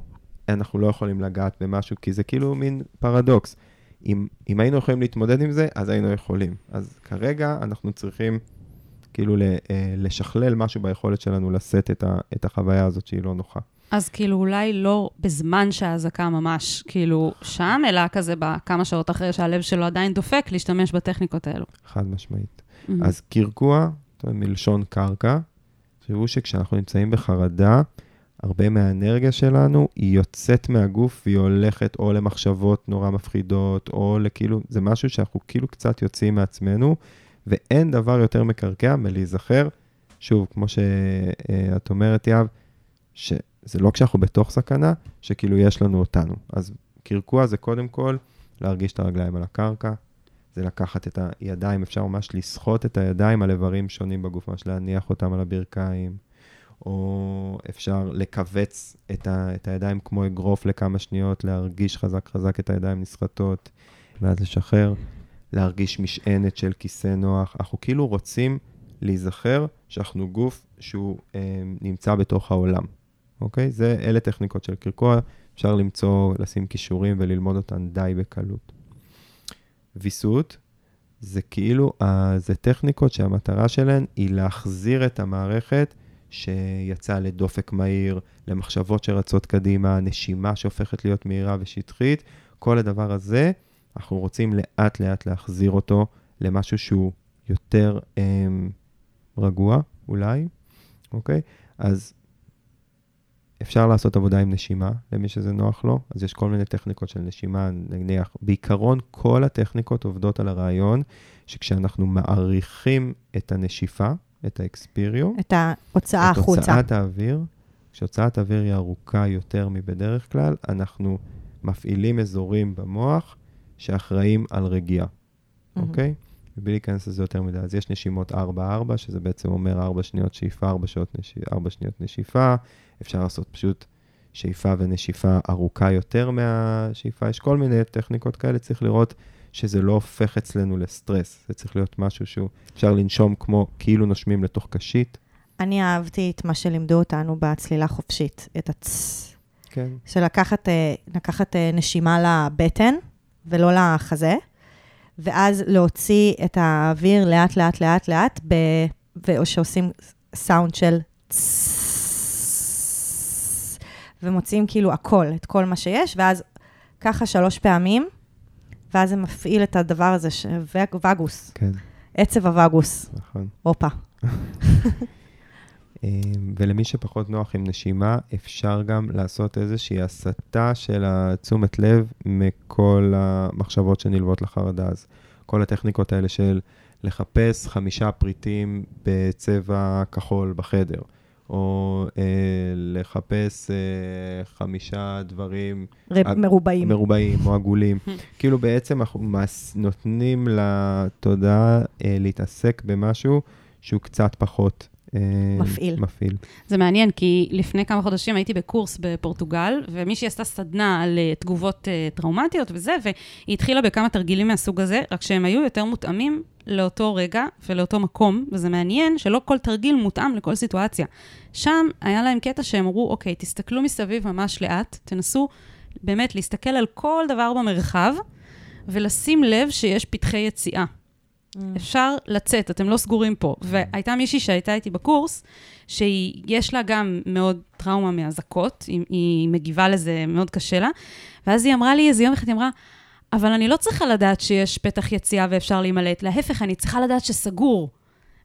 אנחנו לא יכולים לגעת במשהו, כי זה כאילו מין פרדוקס. אם, אם היינו יכולים להתמודד עם זה, אז היינו יכולים. אז כרגע אנחנו צריכים כאילו אה, לשכלל משהו ביכולת שלנו לשאת את, ה, את החוויה הזאת שהיא לא נוחה. אז כאילו אולי לא בזמן שהאזעקה ממש כאילו שם, אלא כזה בכמה שעות אחרי שהלב שלו עדיין דופק, להשתמש בטכניקות האלו. חד משמעית. Mm. אז קרקוע, מלשון קרקע, תחשבו שכשאנחנו נמצאים בחרדה, הרבה מהאנרגיה שלנו היא יוצאת מהגוף והיא הולכת או למחשבות נורא מפחידות, או לכאילו, זה משהו שאנחנו כאילו קצת יוצאים מעצמנו, ואין דבר יותר מקרקע מלהיזכר, שוב, כמו שאת אומרת, יהב, שזה לא כשאנחנו בתוך סכנה, שכאילו יש לנו אותנו. אז קרקוע זה קודם כל להרגיש את הרגליים על הקרקע, זה לקחת את הידיים, אפשר ממש לסחוט את הידיים על איברים שונים בגוף, ממש להניח אותם על הברכיים, או אפשר לכווץ את, ה, את הידיים כמו אגרוף לכמה שניות, להרגיש חזק חזק את הידיים נסחטות, ואז לשחרר, להרגיש משענת של כיסא נוח. אנחנו כאילו רוצים להיזכר שאנחנו גוף שהוא אה, נמצא בתוך העולם, אוקיי? זה, אלה טכניקות של קרקוע, אפשר למצוא, לשים כישורים וללמוד אותן די בקלות. ויסות, זה כאילו, אה, זה טכניקות שהמטרה שלהן היא להחזיר את המערכת שיצאה לדופק מהיר, למחשבות שרצות קדימה, נשימה שהופכת להיות מהירה ושטחית. כל הדבר הזה, אנחנו רוצים לאט-לאט להחזיר אותו למשהו שהוא יותר אה, רגוע, אולי, אוקיי? אז אפשר לעשות עבודה עם נשימה, למי שזה נוח לו, אז יש כל מיני טכניקות של נשימה, נניח, בעיקרון כל הטכניקות עובדות על הרעיון שכשאנחנו מעריכים את הנשיפה, את האקספיריו, את ההוצאה את החוצה. הוצאת האוויר, כשהוצאת האוויר היא ארוכה יותר מבדרך כלל, אנחנו מפעילים אזורים במוח שאחראים על רגיעה, מהמם. אוקיי? מבלי להיכנס לזה יותר מדי. אז יש נשימות 4-4, שזה בעצם אומר 4 שניות שאיפה, 4, שעות נש... 4 שניות נשיפה. אפשר לעשות פשוט שאיפה ונשיפה ארוכה יותר מהשאיפה. יש כל מיני טכניקות כאלה, צריך לראות שזה לא הופך אצלנו לסטרס. זה צריך להיות משהו שהוא, אפשר לנשום כמו כאילו נושמים לתוך קשית. אני אהבתי את מה שלימדו אותנו בצלילה חופשית, את הצ... כן. של לקחת, אה, לקחת אה, נשימה לבטן ולא לחזה, ואז להוציא את האוויר לאט, לאט, לאט, לאט, ב... ו... שעושים סאונד של. ומוציאים כאילו הכל, את כל מה שיש, ואז ככה שלוש פעמים, ואז זה מפעיל את הדבר הזה, ש... וגוס, כן, עצב הווגוס, נכון. הופה. אה, ולמי שפחות נוח עם נשימה, אפשר גם לעשות איזושהי הסטה של התשומת לב מכל המחשבות שנלוות לחרדה. אז כל הטכניקות האלה של לחפש חמישה פריטים בצבע כחול בחדר, או אה, לחפש אה, חמישה דברים ר... ה- מרובעים. מרובעים או עגולים. כאילו בעצם אנחנו מס- נותנים לתודעה אה, להתעסק במשהו שהוא קצת פחות מפעיל. מפעיל. זה מעניין, כי לפני כמה חודשים הייתי בקורס בפורטוגל, ומישהי עשתה סדנה על אה, תגובות אה, טראומטיות וזה, והיא התחילה בכמה תרגילים מהסוג הזה, רק שהם היו יותר מותאמים לאותו רגע ולאותו מקום, וזה מעניין שלא כל תרגיל מותאם לכל סיטואציה. שם היה להם קטע שהם אמרו, אוקיי, תסתכלו מסביב ממש לאט, תנסו באמת להסתכל על כל דבר במרחב, ולשים לב שיש פתחי יציאה. אפשר לצאת, אתם לא סגורים פה. והייתה מישהי שהייתה איתי בקורס, שיש לה גם מאוד טראומה מאזעקות, היא, היא מגיבה לזה, מאוד קשה לה, ואז היא אמרה לי איזה יום אחד, היא אמרה, אבל אני לא צריכה לדעת שיש פתח יציאה ואפשר להימלט, להפך, אני צריכה לדעת שסגור.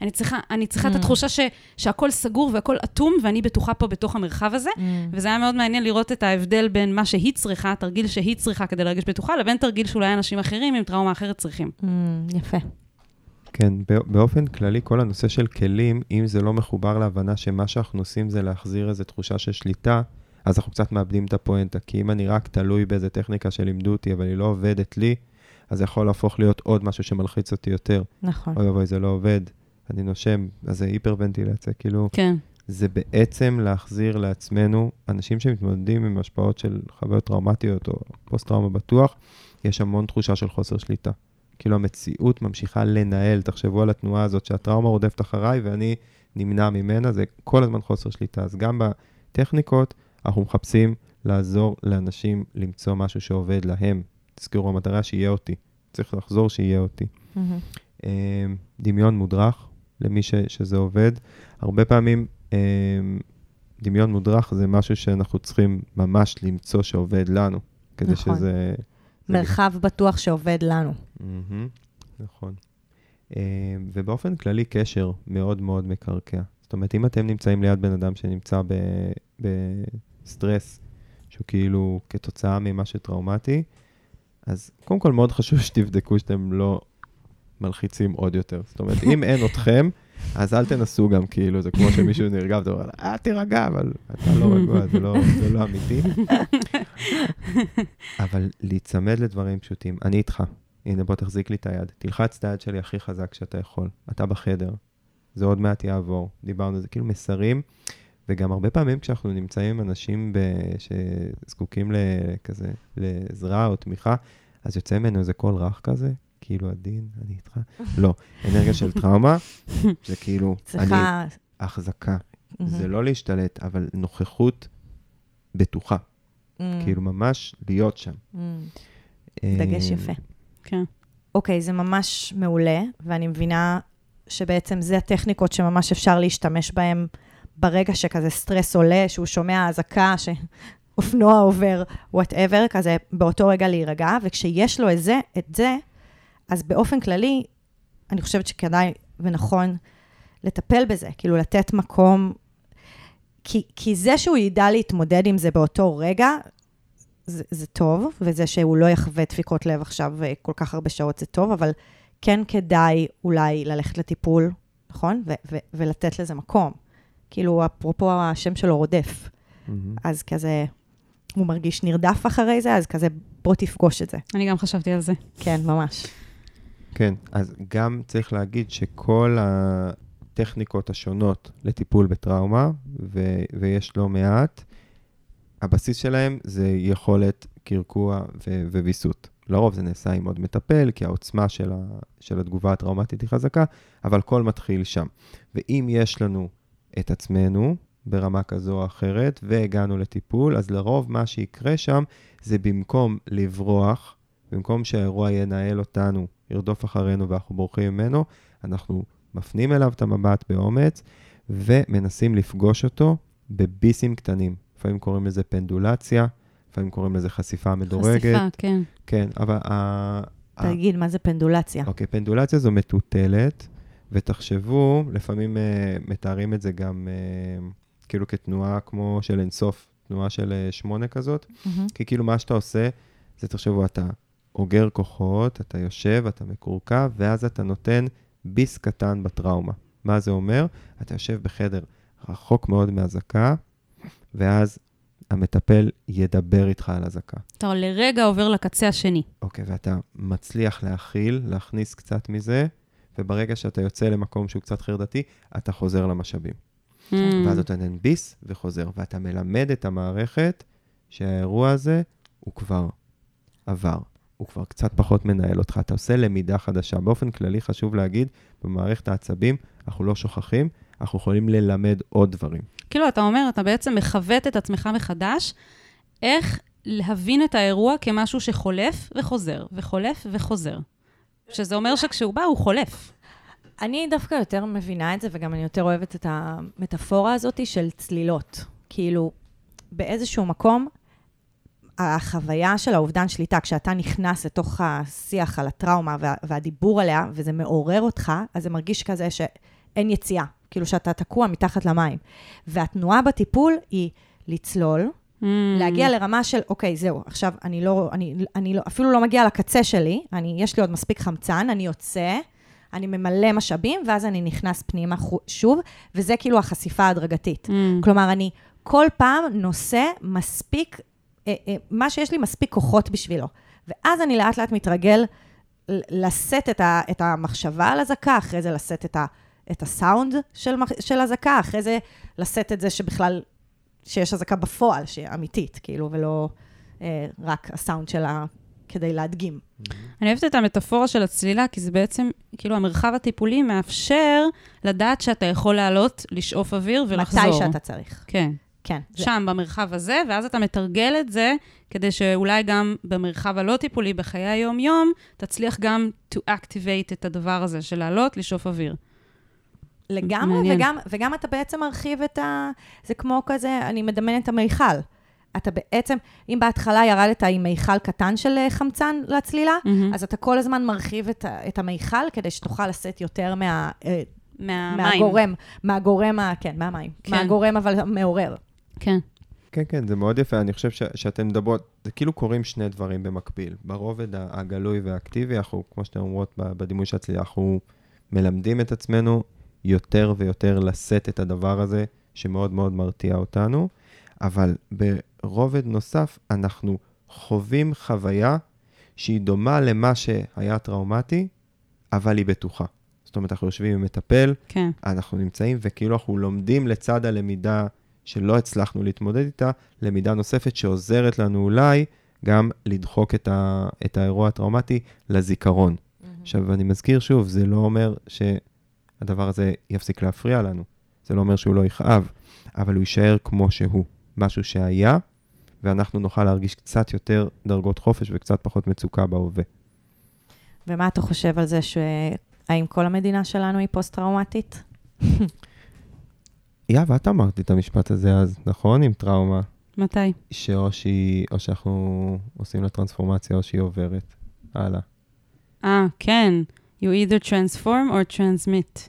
אני צריכה, אני צריכה mm. את התחושה ש, שהכל סגור והכל אטום, ואני בטוחה פה בתוך המרחב הזה. Mm. וזה היה מאוד מעניין לראות את ההבדל בין מה שהיא צריכה, תרגיל שהיא צריכה כדי להרגיש בטוחה, לבין תרגיל שאולי אנשים אחרים עם טראומה אחרת צריכים. Mm, יפה. כן, באופן כללי, כל הנושא של כלים, אם זה לא מחובר להבנה שמה שאנחנו עושים זה להחזיר איזו תחושה של שליטה, אז אנחנו קצת מאבדים את הפואנטה. כי אם אני רק תלוי באיזה טכניקה שלימדו אותי, אבל היא לא עובדת לי, אז זה יכול להפוך להיות עוד משהו שמלחיץ אותי יותר. נכון. אוי אוי, זה לא עובד, אני נושם, אז זה היפרוונטילציה, כאילו... כן. זה בעצם להחזיר לעצמנו, אנשים שמתמודדים עם השפעות של חוויות טראומטיות או פוסט-טראומה בטוח, יש המון תחושה של חוסר שליטה. כאילו המציאות ממשיכה לנהל, תחשבו על התנועה הזאת שהטראומה רודפת אחריי ואני נמנע ממנה, זה כל הזמן חוסר שליטה. אז גם בטכניקות אנחנו מחפשים לעזור לאנשים למצוא משהו שעובד להם. תזכרו, המטרה שיהיה אותי. צריך לחזור שיהיה אותי. Mm-hmm. דמיון מודרך, למי ש, שזה עובד. הרבה פעמים דמיון מודרך זה משהו שאנחנו צריכים ממש למצוא שעובד לנו, כדי נכון. שזה... מרחב בטוח שעובד לנו. נכון. אה, ובאופן כללי, קשר מאוד מאוד מקרקע. זאת אומרת, אם אתם נמצאים ליד בן אדם שנמצא בסטרס, שהוא כאילו כתוצאה ממשהו טראומטי, אז קודם כל מאוד חשוב שתבדקו שאתם לא מלחיצים עוד יותר. זאת אומרת, אם אין אתכם, אז אל תנסו גם, כאילו, זה כמו שמישהו נרגע, ואתה אומר, אה, תירגע, אבל אתה לא רגוע, זה לא, זה לא אמיתי. אבל להיצמד לדברים פשוטים. אני איתך. הנה, בוא תחזיק לי את היד. תלחץ את היד שלי הכי חזק שאתה יכול. אתה בחדר. זה עוד מעט יעבור. דיברנו על זה, כאילו מסרים. וגם הרבה פעמים כשאנחנו נמצאים עם אנשים ב... שזקוקים לכזה, לעזרה או תמיכה, אז יוצא ממנו איזה קול רך כזה, כאילו עדין, אני איתך. לא, אנרגיה של טראומה, זה כאילו, צריכה... אני, החזקה. זה לא להשתלט, אבל נוכחות בטוחה. כאילו, ממש להיות שם. דגש יפה. כן. אוקיי, זה ממש מעולה, ואני מבינה שבעצם זה הטכניקות שממש אפשר להשתמש בהן ברגע שכזה סטרס עולה, שהוא שומע אזעקה, שאופנוע עובר, whatever, כזה באותו רגע להירגע, וכשיש לו את זה, את זה, אז באופן כללי, אני חושבת שכדאי ונכון לטפל בזה, כאילו לתת מקום, כי, כי זה שהוא ידע להתמודד עם זה באותו רגע, זה, זה טוב, וזה שהוא לא יחווה דפיקות לב עכשיו אה, כל כך הרבה שעות זה טוב, אבל כן כדאי אולי ללכת לטיפול, נכון? ו- ו- ולתת לזה מקום. כאילו, אפרופו השם שלו רודף. Mm-hmm. אז כזה, הוא מרגיש נרדף אחרי זה, אז כזה, בוא תפגוש את זה. אני גם חשבתי על זה. כן, ממש. כן, אז גם צריך להגיד שכל הטכניקות השונות לטיפול בטראומה, ו- ויש לא מעט, הבסיס שלהם זה יכולת קרקוע ו- וויסות. לרוב זה נעשה עם עוד מטפל, כי העוצמה של, ה- של התגובה הטראומטית היא חזקה, אבל הכל מתחיל שם. ואם יש לנו את עצמנו ברמה כזו או אחרת, והגענו לטיפול, אז לרוב מה שיקרה שם זה במקום לברוח, במקום שהאירוע ינהל אותנו, ירדוף אחרינו ואנחנו בורחים ממנו, אנחנו מפנים אליו את המבט באומץ ומנסים לפגוש אותו בביסים קטנים. לפעמים קוראים לזה פנדולציה, לפעמים קוראים לזה חשיפה מדורגת. חשיפה, כן. כן, אבל... ה... תגיד, מה זה פנדולציה? אוקיי, פנדולציה זו מטוטלת, ותחשבו, לפעמים uh, מתארים את זה גם uh, כאילו כתנועה כמו של אינסוף, תנועה של uh, שמונה כזאת, mm-hmm. כי כאילו מה שאתה עושה, זה תחשבו, אתה אוגר כוחות, אתה יושב, אתה מקורקע, ואז אתה נותן ביס קטן בטראומה. מה זה אומר? אתה יושב בחדר רחוק מאוד מהזקה, ואז המטפל ידבר איתך על אזעקה. אתה לרגע עובר לקצה השני. אוקיי, ואתה מצליח להכיל, להכניס קצת מזה, וברגע שאתה יוצא למקום שהוא קצת חרדתי, אתה חוזר למשאבים. Mm. ואז אתה נותן ביס וחוזר, ואתה מלמד את המערכת שהאירוע הזה הוא כבר עבר. הוא כבר קצת פחות מנהל אותך, אתה עושה למידה חדשה. באופן כללי חשוב להגיד, במערכת העצבים אנחנו לא שוכחים, אנחנו יכולים ללמד עוד דברים. כאילו, אתה אומר, אתה בעצם מכוות את עצמך מחדש, איך להבין את האירוע כמשהו שחולף וחוזר, וחולף וחוזר. שזה אומר שכשהוא בא, הוא חולף. אני דווקא יותר מבינה את זה, וגם אני יותר אוהבת את המטאפורה הזאת של צלילות. כאילו, באיזשהו מקום, החוויה של האובדן שליטה, כשאתה נכנס לתוך השיח על הטראומה וה, והדיבור עליה, וזה מעורר אותך, אז זה מרגיש כזה שאין יציאה, כאילו שאתה תקוע מתחת למים. והתנועה בטיפול היא לצלול, Mm. להגיע לרמה של, אוקיי, זהו, עכשיו אני לא, אני, אני לא, אפילו לא מגיעה לקצה שלי, אני, יש לי עוד מספיק חמצן, אני יוצא, אני ממלא משאבים, ואז אני נכנס פנימה שוב, וזה כאילו החשיפה ההדרגתית. Mm. כלומר, אני כל פעם נושא מספיק, מה שיש לי מספיק כוחות בשבילו. ואז אני לאט לאט מתרגל לשאת את, ה, את המחשבה על אזעקה, אחרי זה לשאת את, ה, את הסאונד של, של אזעקה, אחרי זה לשאת את זה שבכלל, שיש אזעקה בפועל, שהיא אמיתית, כאילו, ולא אה, רק הסאונד שלה כדי להדגים. אני אוהבת את המטאפורה של הצלילה, כי זה בעצם, כאילו, המרחב הטיפולי מאפשר לדעת שאתה יכול לעלות, לשאוף אוויר ולחזור. מתי שאתה צריך. כן. כן. זה- שם, במרחב הזה, ואז אתה מתרגל את זה, כדי שאולי גם במרחב הלא טיפולי, בחיי היום-יום, תצליח גם to activate את הדבר הזה של לעלות, לשאוף אוויר. לגמרי, מעניין. וגם, וגם אתה בעצם מרחיב את ה... זה כמו כזה, אני מדמיינת את המיכל. אתה בעצם, אם בהתחלה ירדת עם מיכל קטן של אה, חמצן לצלילה, מהמם. אז אתה כל הזמן מרחיב את, את המיכל כדי שתוכל לשאת יותר מה, אה, מהמים. מהגורם, מהגורם, כן, מהמים. כן. מהגורם אבל המעורר. כן. כן, כן, זה מאוד יפה. אני חושב ש- שאתן מדברות, זה כאילו קורים שני דברים במקביל. ברובד הגלוי והאקטיבי, אנחנו, כמו שאתן אומרות בדימוי של הצלילה, אנחנו מלמדים את עצמנו יותר ויותר לשאת את הדבר הזה, שמאוד מאוד מרתיע אותנו, אבל ברובד נוסף, אנחנו חווים חוויה שהיא דומה למה שהיה טראומטי, אבל היא בטוחה. זאת אומרת, אנחנו יושבים עם מטפל, כן. אנחנו נמצאים וכאילו אנחנו לומדים לצד הלמידה שלא הצלחנו להתמודד איתה, למידה נוספת שעוזרת לנו אולי גם לדחוק את, ה, את האירוע הטראומטי לזיכרון. עכשיו, אני מזכיר שוב, זה לא אומר שהדבר הזה יפסיק להפריע לנו. זה לא אומר שהוא לא יכאב, אבל הוא יישאר כמו שהוא. משהו שהיה, ואנחנו נוכל להרגיש קצת יותר דרגות חופש וקצת פחות מצוקה בהווה. ומה אתה חושב על זה, שהאם כל המדינה שלנו היא פוסט-טראומטית? יאב, את אמרת את המשפט הזה אז, נכון? עם טראומה. מתי? שאו שהיא, או שאנחנו עושים לה טרנספורמציה, או שהיא עוברת. הלאה. אה, כן. You either transform or transmit.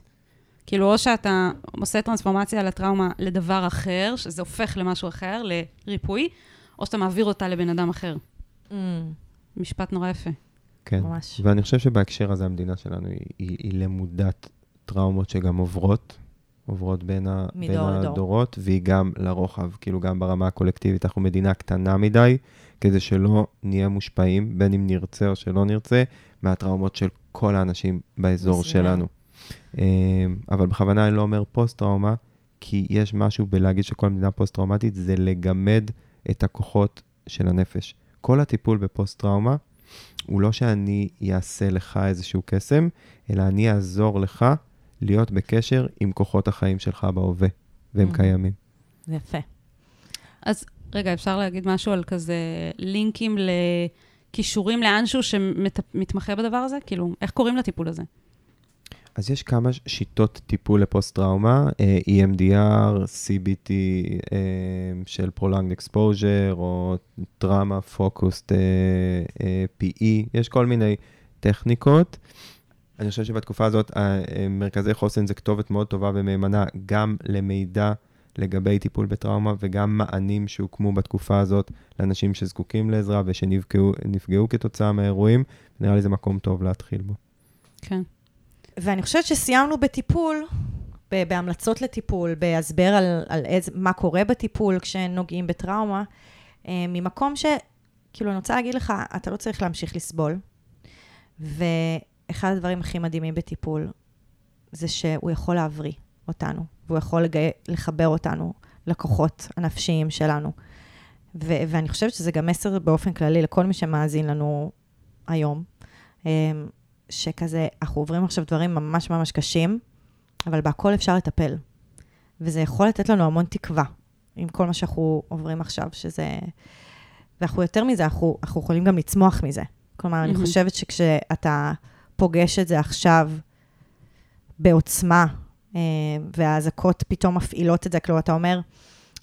כאילו, או שאתה עושה טרנספורמציה על הטראומה לדבר אחר, שזה הופך למשהו אחר, לריפוי, או שאתה מעביר אותה לבן אדם אחר. משפט נורא יפה. כן. ממש. ואני חושב שבהקשר הזה המדינה שלנו היא, היא, היא למודת טראומות שגם עוברות, עוברות בין, ה, בין לדור. הדורות, והיא גם לרוחב, כאילו גם ברמה הקולקטיבית, אנחנו מדינה קטנה מדי, כדי שלא נהיה מושפעים, בין אם נרצה או שלא נרצה, מהטראומות של כל האנשים באזור מצוין. שלנו. אה, אבל בכוונה אני לא אומר פוסט-טראומה, כי יש משהו בלהגיד שכל מדינה פוסט-טראומטית, זה לגמד את הכוחות של הנפש. כל הטיפול בפוסט-טראומה, הוא לא שאני אעשה לך איזשהו קסם, אלא אני אעזור לך להיות בקשר עם כוחות החיים שלך בהווה, והם Mhm. קיימים. יפה. אז רגע, אפשר להגיד משהו על כזה לינקים לכישורים לאנשהו שמתמחה בדבר הזה? כאילו, איך קוראים לטיפול הזה? אז יש כמה שיטות טיפול לפוסט-טראומה, אה, EMDR, CBT אה, של Prolonged Exposure, או טראומה פוקוסט PE, יש כל מיני טכניקות. אני חושב שבתקופה הזאת אה, אה, מרכזי חוסן זה כתובת מאוד טובה ומהימנה גם למידע לגבי טיפול בטראומה וגם מענים שהוקמו בתקופה הזאת לאנשים שזקוקים לעזרה ושנפגעו נפגעו כתוצאה מהאירועים. נראה לי זה מקום טוב להתחיל בו. כן. ואני חושבת שסיימנו בטיפול, בהמלצות לטיפול, בהסבר על, על איזה, מה קורה בטיפול כשנוגעים בטראומה, אה, ממקום ש... כאילו, אני רוצה להגיד לך, אתה לא צריך להמשיך לסבול. ואחד הדברים הכי מדהימים בטיפול, זה שהוא יכול להבריא אותנו, והוא יכול לגי... לחבר אותנו לכוחות הנפשיים שלנו. ו- ואני חושבת שזה גם מסר באופן כללי לכל מי שמאזין לנו היום. אה, שכזה, אנחנו עוברים עכשיו דברים ממש ממש קשים, אבל בהכל אפשר לטפל. וזה יכול לתת לנו המון תקווה עם כל מה שאנחנו עוברים עכשיו, שזה ואנחנו יותר מזה, אנחנו, אנחנו יכולים גם לצמוח מזה. כלומר, אני מהמם. חושבת שכשאתה פוגש את זה עכשיו בעוצמה, אה, והאזעקות פתאום מפעילות את זה, כלומר, אתה אומר,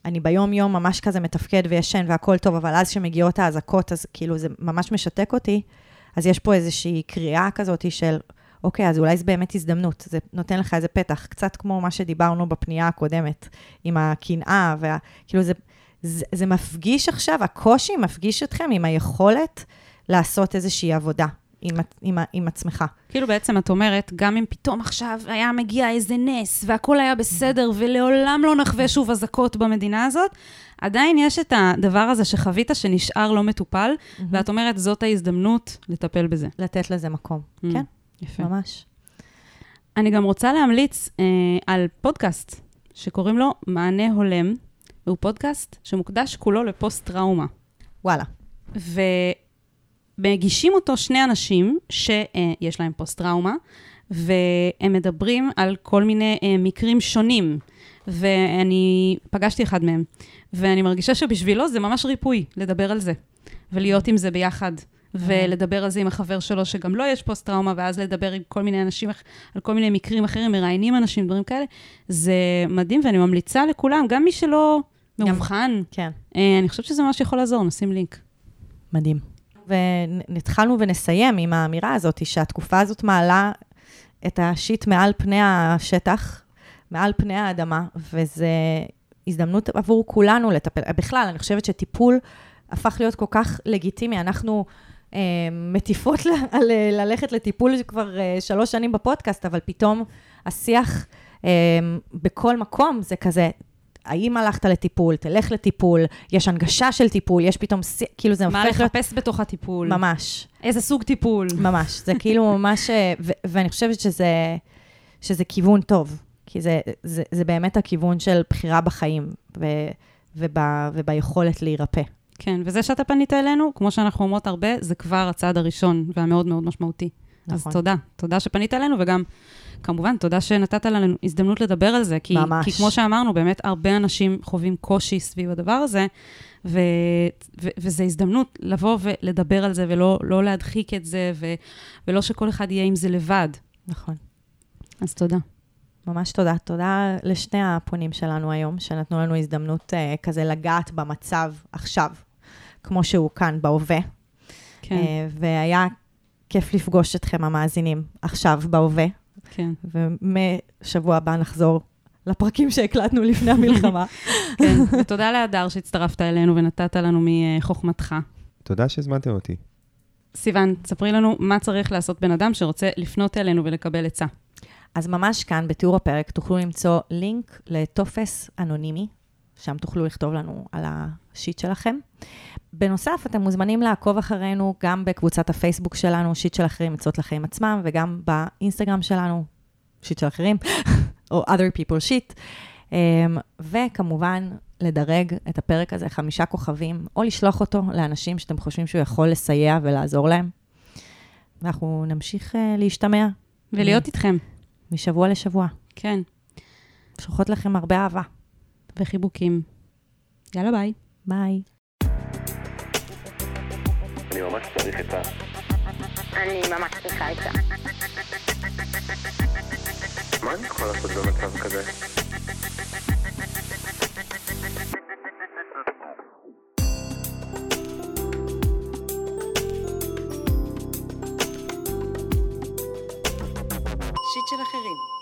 אני ביום-יום ממש כזה מתפקד וישן והכל טוב, אבל אז כשמגיעות האזעקות, אז כאילו זה ממש משתק אותי, אז יש פה איזושהי קריאה כזאת של, אוקיי, אז אולי זו באמת הזדמנות, זה נותן לך איזה פתח, קצת כמו מה שדיברנו בפנייה הקודמת, עם הקנאה, וה, כאילו זה, זה, זה מפגיש עכשיו, הקושי מפגיש אתכם עם היכולת לעשות איזושהי עבודה עם, עם, עם עצמך. כאילו בעצם את אומרת, גם אם פתאום עכשיו היה מגיע איזה נס והכל היה בסדר ולעולם לא נחווה שוב אזעקות במדינה הזאת, עדיין יש את הדבר הזה שחווית שנשאר לא מטופל, ואת אומרת, זאת ההזדמנות לטפל בזה. לתת לזה מקום. Mm, כן, יפה. ממש. אני גם רוצה להמליץ אה, על פודקאסט שקוראים לו מענה הולם, והוא פודקאסט שמוקדש כולו לפוסט-טראומה. וואלה. ומגישים אותו שני אנשים שיש להם פוסט-טראומה, והם מדברים על כל מיני אה, מקרים שונים, ואני פגשתי אחד מהם, ואני מרגישה שבשבילו זה ממש ריפוי לדבר על זה, ולהיות עם זה ביחד. ולדבר על זה עם החבר שלו, שגם לו יש פוסט-טראומה, ואז לדבר עם כל מיני אנשים, על כל מיני מקרים אחרים, מראיינים אנשים, דברים כאלה. זה מדהים, ואני ממליצה לכולם, גם מי שלא מאובחן, כן. אה, אני חושבת שזה ממש יכול לעזור, נשים לינק. מדהים. והתחלנו ונסיים עם האמירה הזאת, שהתקופה הזאת מעלה את השיט מעל פני השטח, מעל פני האדמה, וזו הזדמנות עבור כולנו לטפל. בכלל, אני חושבת שטיפול הפך להיות כל כך לגיטימי. אנחנו אה, מטיפות ל- אה, ללכת לטיפול כבר אה, שלוש שנים בפודקאסט, אבל פתאום השיח אה, בכל מקום זה כזה, האם הלכת לטיפול, תלך לטיפול, יש הנגשה של טיפול, יש פתאום, כאילו זה מה הופך להיות... לחפש בתוך הטיפול? ממש, איזה סוג טיפול? ממש. זה כאילו ממש, אה, ו- ואני חושבת שזה, שזה כיוון טוב, כי זה, זה, זה באמת הכיוון של בחירה בחיים, ו, וב, וביכולת להירפא. כן, וזה שאתה פנית אלינו, כמו שאנחנו אומרות הרבה, זה כבר הצעד הראשון והמאוד מאוד משמעותי. אז נכון. תודה. תודה שפנית אלינו, וגם, כמובן, תודה שנתת לנו הזדמנות לדבר על זה. כי, ממש. כי כמו שאמרנו, באמת הרבה אנשים חווים קושי סביב הדבר הזה, ו, ו, וזו הזדמנות לבוא ולדבר על זה, ולא לא להדחיק את זה, ו, ולא שכל אחד יהיה עם זה לבד. נכון. אז תודה. ממש תודה. תודה לשני הפונים שלנו היום, שנתנו לנו הזדמנות uh, כזה לגעת במצב עכשיו, כמו שהוא כאן, בהווה. כן, אה, והיה כיף לפגוש אתכם, המאזינים, עכשיו, בהווה, כן, ומשבוע הבא נחזור לפרקים שהקלטנו לפני המלחמה. כן. ותודה להדר שהצטרפת אלינו ונתת לנו מחוכמתך. תודה שהזמנתם אותי. סיוון, ספרי לנו מה צריך לעשות בן אדם שרוצה לפנות אלינו ולקבל עצה. אז ממש כאן, בתיאור הפרק, תוכלו למצוא לינק לטופס אנונימי, שם תוכלו לכתוב לנו על השיט שלכם. בנוסף, אתם מוזמנים לעקוב אחרינו גם בקבוצת הפייסבוק שלנו, שיט של אחרים, עצות לחיים עצמם, וגם באינסטגרם שלנו, שיט של אחרים, או other people shit. Um, וכמובן, לדרג את הפרק הזה חמישה כוכבים, או לשלוח אותו לאנשים שאתם חושבים שהוא יכול לסייע ולעזור להם. ואנחנו נמשיך uh, להשתמע ולהיות איתכם. משבוע לשבוע. כן, שולחות לכם הרבה אהבה. וחיבוקים. יאללה ביי. ביי. אני ממש צריך את ה... אני ממש צריכה את ה... מה אני יכול לעשות במצב כזה? שיט של אחרים